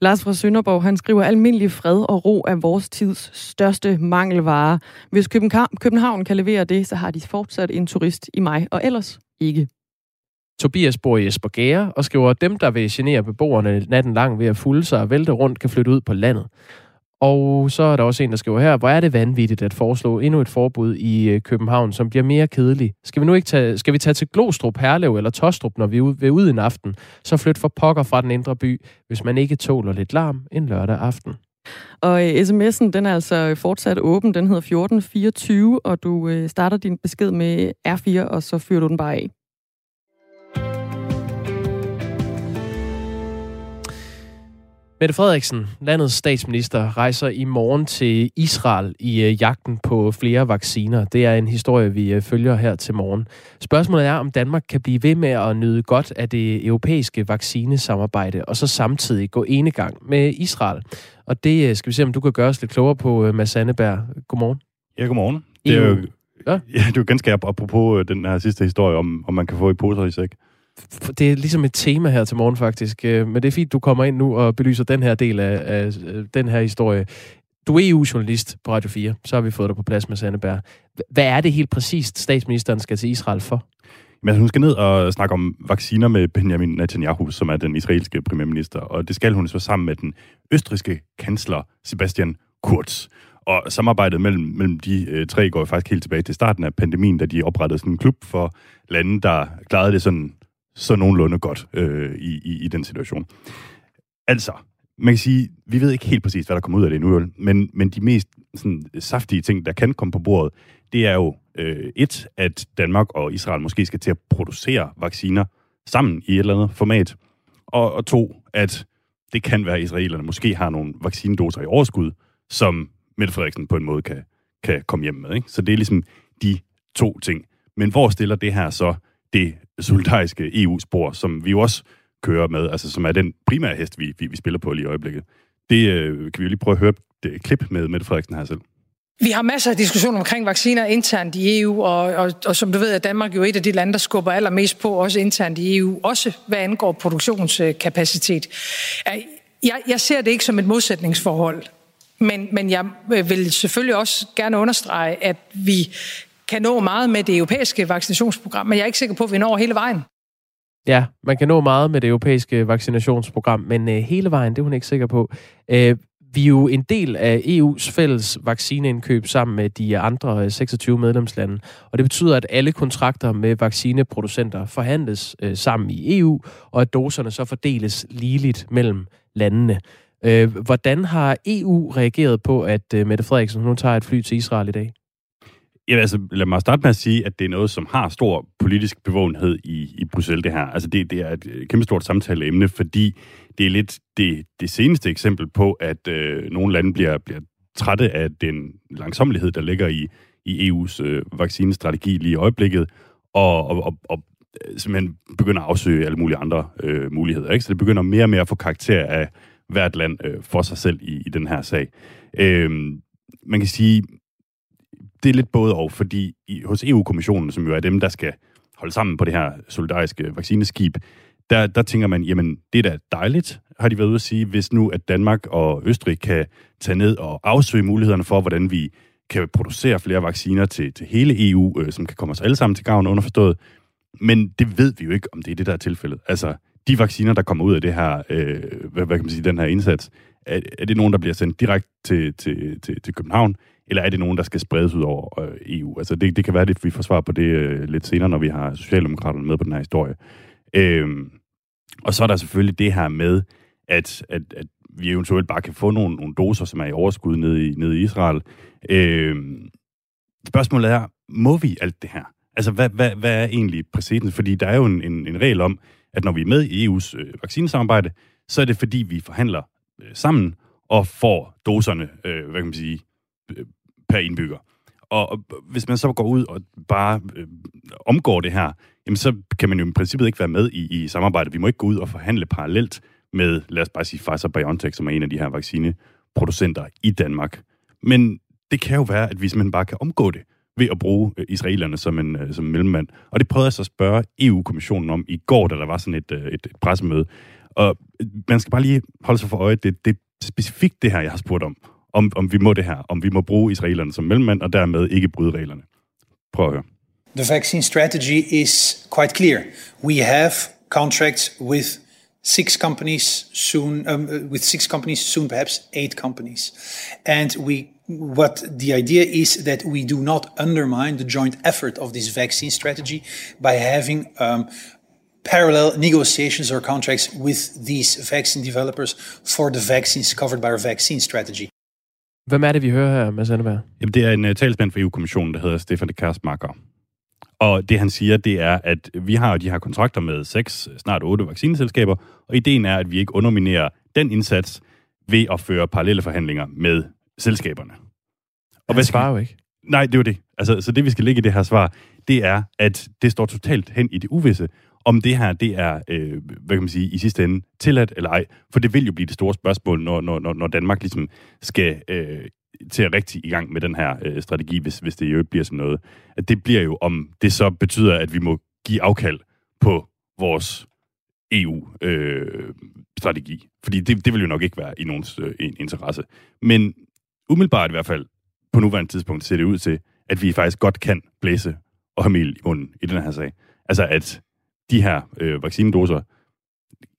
Lars fra Sønderborg, han skriver, almindelig fred og ro er vores tids største mangelvare. Hvis København kan levere det, så har de fortsat en turist i mig, og ellers ikke. Tobias bor i Esbergære og skriver, at dem, der vil genere beboerne natten lang ved at fulde sig og vælte rundt, kan flytte ud på landet. Og så er der også en, der skriver her, hvor er det vanvittigt at foreslå endnu et forbud i øh, København, som bliver mere kedelig. Skal vi nu ikke tage, skal vi tage til Glostrup, Herlev eller Tostrup, når vi er ude en aften, så flyt for pokker fra den indre by, hvis man ikke tåler lidt larm en lørdag aften. Og øh, sms'en, den er altså fortsat åben. Den hedder 1424, og du øh, starter din besked med R4, og så fyrer du den bare af. Mette Frederiksen, landets statsminister, rejser i morgen til Israel i øh, jagten på flere vacciner. Det er en historie, vi øh, følger her til morgen. Spørgsmålet er, om Danmark kan blive ved med at nyde godt af det europæiske vaccinesamarbejde, og så samtidig gå enegang med Israel. Og det øh, skal vi se, om du kan gøre os lidt klogere på, Mads Sandeberg. Godmorgen. Ja, godmorgen. Det er jo, ja? Ja, det er jo ganske apropos den her sidste historie, om, om man kan få i poser i sæk det er ligesom et tema her til morgen faktisk, øh, men det er fint, du kommer ind nu og belyser den her del af, af øh, den her historie. Du er EU-journalist på Radio 4, så har vi fået dig på plads med Sandeberg. Hvad er det helt præcist, statsministeren skal til Israel for? Men altså, hun skal ned og snakke om vacciner med Benjamin Netanyahu, som er den israelske premierminister, og det skal hun så sammen med den østriske kansler Sebastian Kurz. Og samarbejdet mellem, mellem de øh, tre går faktisk helt tilbage til starten af pandemien, da de oprettede sådan en klub for lande, der klarede det sådan så nogenlunde godt øh, i, i, i den situation. Altså, man kan sige, vi ved ikke helt præcis, hvad der kommer ud af det nu, men, men de mest sådan, saftige ting, der kan komme på bordet, det er jo øh, et, at Danmark og Israel måske skal til at producere vacciner sammen i et eller andet format, og, og to, at det kan være, at israelerne måske har nogle vaccinedoser i overskud, som Mette Frederiksen på en måde kan, kan komme hjem med. Ikke? Så det er ligesom de to ting. Men hvor stiller det her så det solidariske EU-spor, som vi jo også kører med, altså som er den primære hest, vi, vi, vi spiller på lige i øjeblikket. Det øh, kan vi jo lige prøve at høre et øh, klip med Mette Frederiksen her selv. Vi har masser af diskussioner omkring vacciner internt i EU, og, og, og som du ved, er Danmark jo et af de lande, der skubber allermest på, også internt i EU, også hvad angår produktionskapacitet. Jeg, jeg ser det ikke som et modsætningsforhold, men, men jeg øh, vil selvfølgelig også gerne understrege, at vi kan nå meget med det europæiske vaccinationsprogram, men jeg er ikke sikker på, at vi når hele vejen. Ja, man kan nå meget med det europæiske vaccinationsprogram, men øh, hele vejen, det er hun ikke sikker på. Øh, vi er jo en del af EU's fælles vaccineindkøb sammen med de andre øh, 26 medlemslande, og det betyder, at alle kontrakter med vaccineproducenter forhandles øh, sammen i EU, og at doserne så fordeles ligeligt mellem landene. Øh, hvordan har EU reageret på, at øh, Mette Frederiksen nu tager et fly til Israel i dag? Ja, altså, lad mig starte med at sige, at det er noget, som har stor politisk bevågenhed i, i Bruxelles, det her. Altså, det, det er et øh, kæmpestort samtaleemne, fordi det er lidt det, det seneste eksempel på, at øh, nogle lande bliver, bliver trætte af den langsomlighed, der ligger i, i EU's øh, vaccinestrategi lige i øjeblikket, og, og, og, og øh, simpelthen begynder at afsøge alle mulige andre øh, muligheder. Ikke? Så det begynder mere og mere at få karakter af hvert land øh, for sig selv i, i den her sag. Øh, man kan sige, det er lidt både og, fordi i, hos EU-kommissionen, som jo er dem, der skal holde sammen på det her solidariske vaccineskib, der, der tænker man, jamen, det er da dejligt, har de været ude at sige, hvis nu, at Danmark og Østrig kan tage ned og afsøge mulighederne for, hvordan vi kan producere flere vacciner til, til hele EU, øh, som kan komme os alle sammen til gavn underforstået. Men det ved vi jo ikke, om det er det, der er tilfældet. Altså, de vacciner, der kommer ud af det her, øh, hvad, hvad kan man sige, den her indsats, er, er det nogen, der bliver sendt direkte til, til, til, til København, eller er det nogen, der skal spredes ud over øh, EU? Altså, det, det kan være, at vi får svar på det øh, lidt senere, når vi har Socialdemokraterne med på den her historie. Øh, og så er der selvfølgelig det her med, at, at, at vi eventuelt bare kan få nogle, nogle doser, som er i overskud nede i, nede i Israel. Øh, spørgsmålet er, må vi alt det her? Altså, hvad, hvad, hvad er egentlig præcedens? Fordi der er jo en, en, en regel om, at når vi er med i EU's øh, vaccinesamarbejde, så er det fordi, vi forhandler øh, sammen og får doserne, øh, hvad kan man sige, Øh, per indbygger. Og, hvis man så går ud og bare øh, omgår det her, jamen så kan man jo i princippet ikke være med i, i samarbejdet. Vi må ikke gå ud og forhandle parallelt med, lad os bare sige, Pfizer-BioNTech, som er en af de her vaccineproducenter i Danmark. Men det kan jo være, at vi man bare kan omgå det ved at bruge øh, israelerne som en øh, som mellemmand. Og det prøvede jeg så at spørge EU-kommissionen om i går, da der var sådan et, øh, et, et pressemøde. Og man skal bare lige holde sig for øje, det, det er specifikt det her, jeg har spurgt om, om, om vi må det her, om vi må bruge israelerne som mellemmand, og dermed ikke bryde reglerne. Prøv at høre. The vaccine strategy is quite clear. We have contracts with six companies soon, um, with six companies soon, perhaps eight companies, and we what the idea is that we do not undermine the joint effort of this vaccine strategy by having um, parallel negotiations or contracts with these vaccine developers for the vaccines covered by our vaccine strategy. Hvem er det, vi hører her, Mads Anneberg? Jamen, det er en uh, talsmand for EU-kommissionen, der hedder Stefan de Kerstmarker. Og det han siger, det er, at vi har de her kontrakter med seks, snart otte vaccineselskaber, og ideen er, at vi ikke underminerer den indsats ved at føre parallelle forhandlinger med selskaberne. Og hvad svarer jo ikke. Nej, det er jo det. Altså, så det, vi skal lægge i det her svar, det er, at det står totalt hen i det uvisse, om det her, det er, øh, hvad kan man sige, i sidste ende tilladt eller ej. For det vil jo blive det store spørgsmål, når, når, når Danmark ligesom skal øh, til at rigtig i gang med den her øh, strategi, hvis, hvis det jo ikke bliver sådan noget. At det bliver jo, om det så betyder, at vi må give afkald på vores EU-strategi. Øh, Fordi det, det vil jo nok ikke være i nogens øh, interesse. Men umiddelbart i hvert fald, på nuværende tidspunkt, ser det ud til, at vi faktisk godt kan blæse og have mel i munden i den her sag. Altså at de her øh, vaccinedoser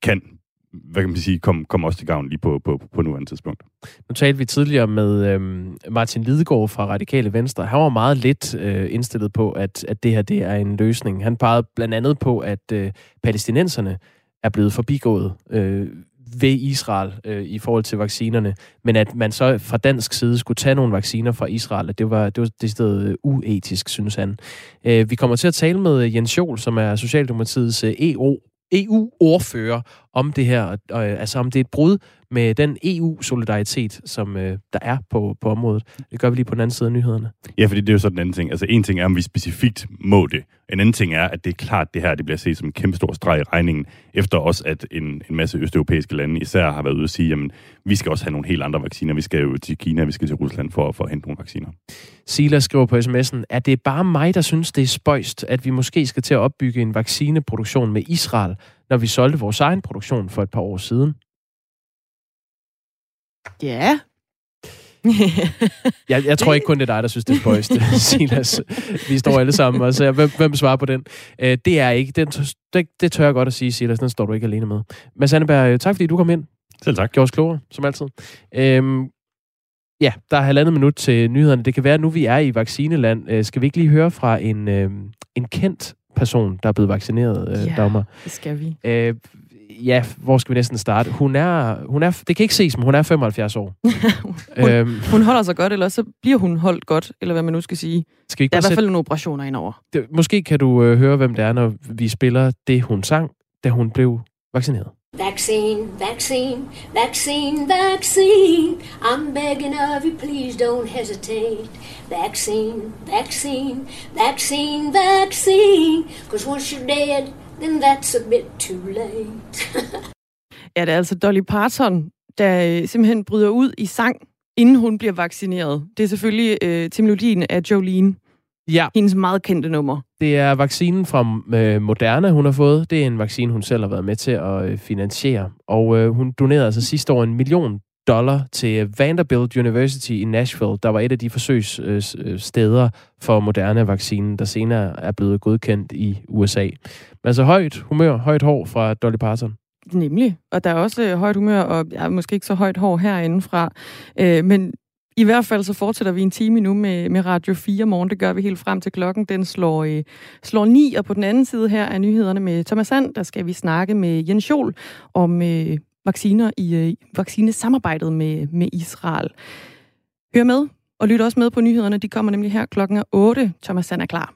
kan hvad kan man sige, komme kom også til gavn lige på, på, på nuværende tidspunkt. Nu talte vi tidligere med øhm, Martin Lidegaard fra Radikale Venstre. Han var meget lidt øh, indstillet på, at, at det her det er en løsning. Han pegede blandt andet på, at øh, palæstinenserne er blevet forbigået øh, ved Israel øh, i forhold til vaccinerne, men at man så fra dansk side skulle tage nogle vacciner fra Israel, at det var det var det sted øh, uetisk, synes han. Øh, vi kommer til at tale med øh, Jens Jol, som er Socialdemokratiets øh, EU EU-ordfører om det her, øh, altså om det er et brud med den EU-solidaritet, som øh, der er på, på området. Det gør vi lige på den anden side af nyhederne. Ja, fordi det er jo så den anden ting. Altså en ting er, om vi specifikt må det. En anden ting er, at det er klart, at det her det bliver set som en kæmpe stor streg i regningen, efter også at en, en masse østeuropæiske lande især har været ude at sige, jamen, vi skal også have nogle helt andre vacciner. Vi skal jo til Kina, vi skal til Rusland for, for at hente nogle vacciner. Sila skriver på sms'en, at det er bare mig, der synes, det er spøjst, at vi måske skal til at opbygge en vaccineproduktion med Israel, når vi solgte vores egen produktion for et par år siden. Ja. jeg, jeg tror ikke kun, det er dig, der synes, det er spøjst, Silas. Vi står alle sammen og siger, hvem, hvem svarer på den? Uh, det er ikke. Den, det, det tør jeg godt at sige, Silas. Den står du ikke alene med. Mads Anneberg, tak fordi du kom ind. Selv tak. Gjorde os klogere, som altid. Uh, ja, der er halvandet minut til nyhederne. Det kan være, at nu vi er i vaccineland. Uh, skal vi ikke lige høre fra en, uh, en kendt person, der er blevet vaccineret, uh, ja, Dagmar? det skal vi. Uh, ja, hvor skal vi næsten starte? Hun er, hun er, det kan ikke ses, men hun er 75 år. hun, øhm, hun holder sig godt, eller så bliver hun holdt godt, eller hvad man nu skal sige. Skal vi ikke der er i hvert fald nogle operationer indover. det, måske kan du øh, høre, hvem det er, når vi spiller det, hun sang, da hun blev vaccineret. Vaccine, vaccine, vaccine, vaccine. I'm begging of you, please don't hesitate. Vaccine, vaccine, vaccine, vaccine. Because once you're dead, then that's a bit too late. ja, det er altså Dolly Parton, der øh, simpelthen bryder ud i sang, inden hun bliver vaccineret. Det er selvfølgelig øh, til melodien af Jolene. Ja. Hendes meget kendte nummer. Det er vaccinen fra øh, Moderna, hun har fået. Det er en vaccine, hun selv har været med til at øh, finansiere. Og øh, hun donerede altså sidste år en million dollar til Vanderbilt University i Nashville, der var et af de forsøgssteder for moderne vaccinen, der senere er blevet godkendt i USA. Men altså højt humør, højt hår fra Dolly Parton. Nemlig. Og der er også øh, højt humør, og ja, måske ikke så højt hår herindefra. Øh, men i hvert fald så fortsætter vi en time nu med, med Radio 4 morgen. Det gør vi helt frem til klokken. Den slår, øh, slår 9, og på den anden side her er nyhederne med Thomas Sand. Der skal vi snakke med Jens Jol om øh, vacciner i øh, vaccinesamarbejdet med, med Israel. Hør med, og lyt også med på nyhederne. De kommer nemlig her klokken 8. Thomas Sand er klar.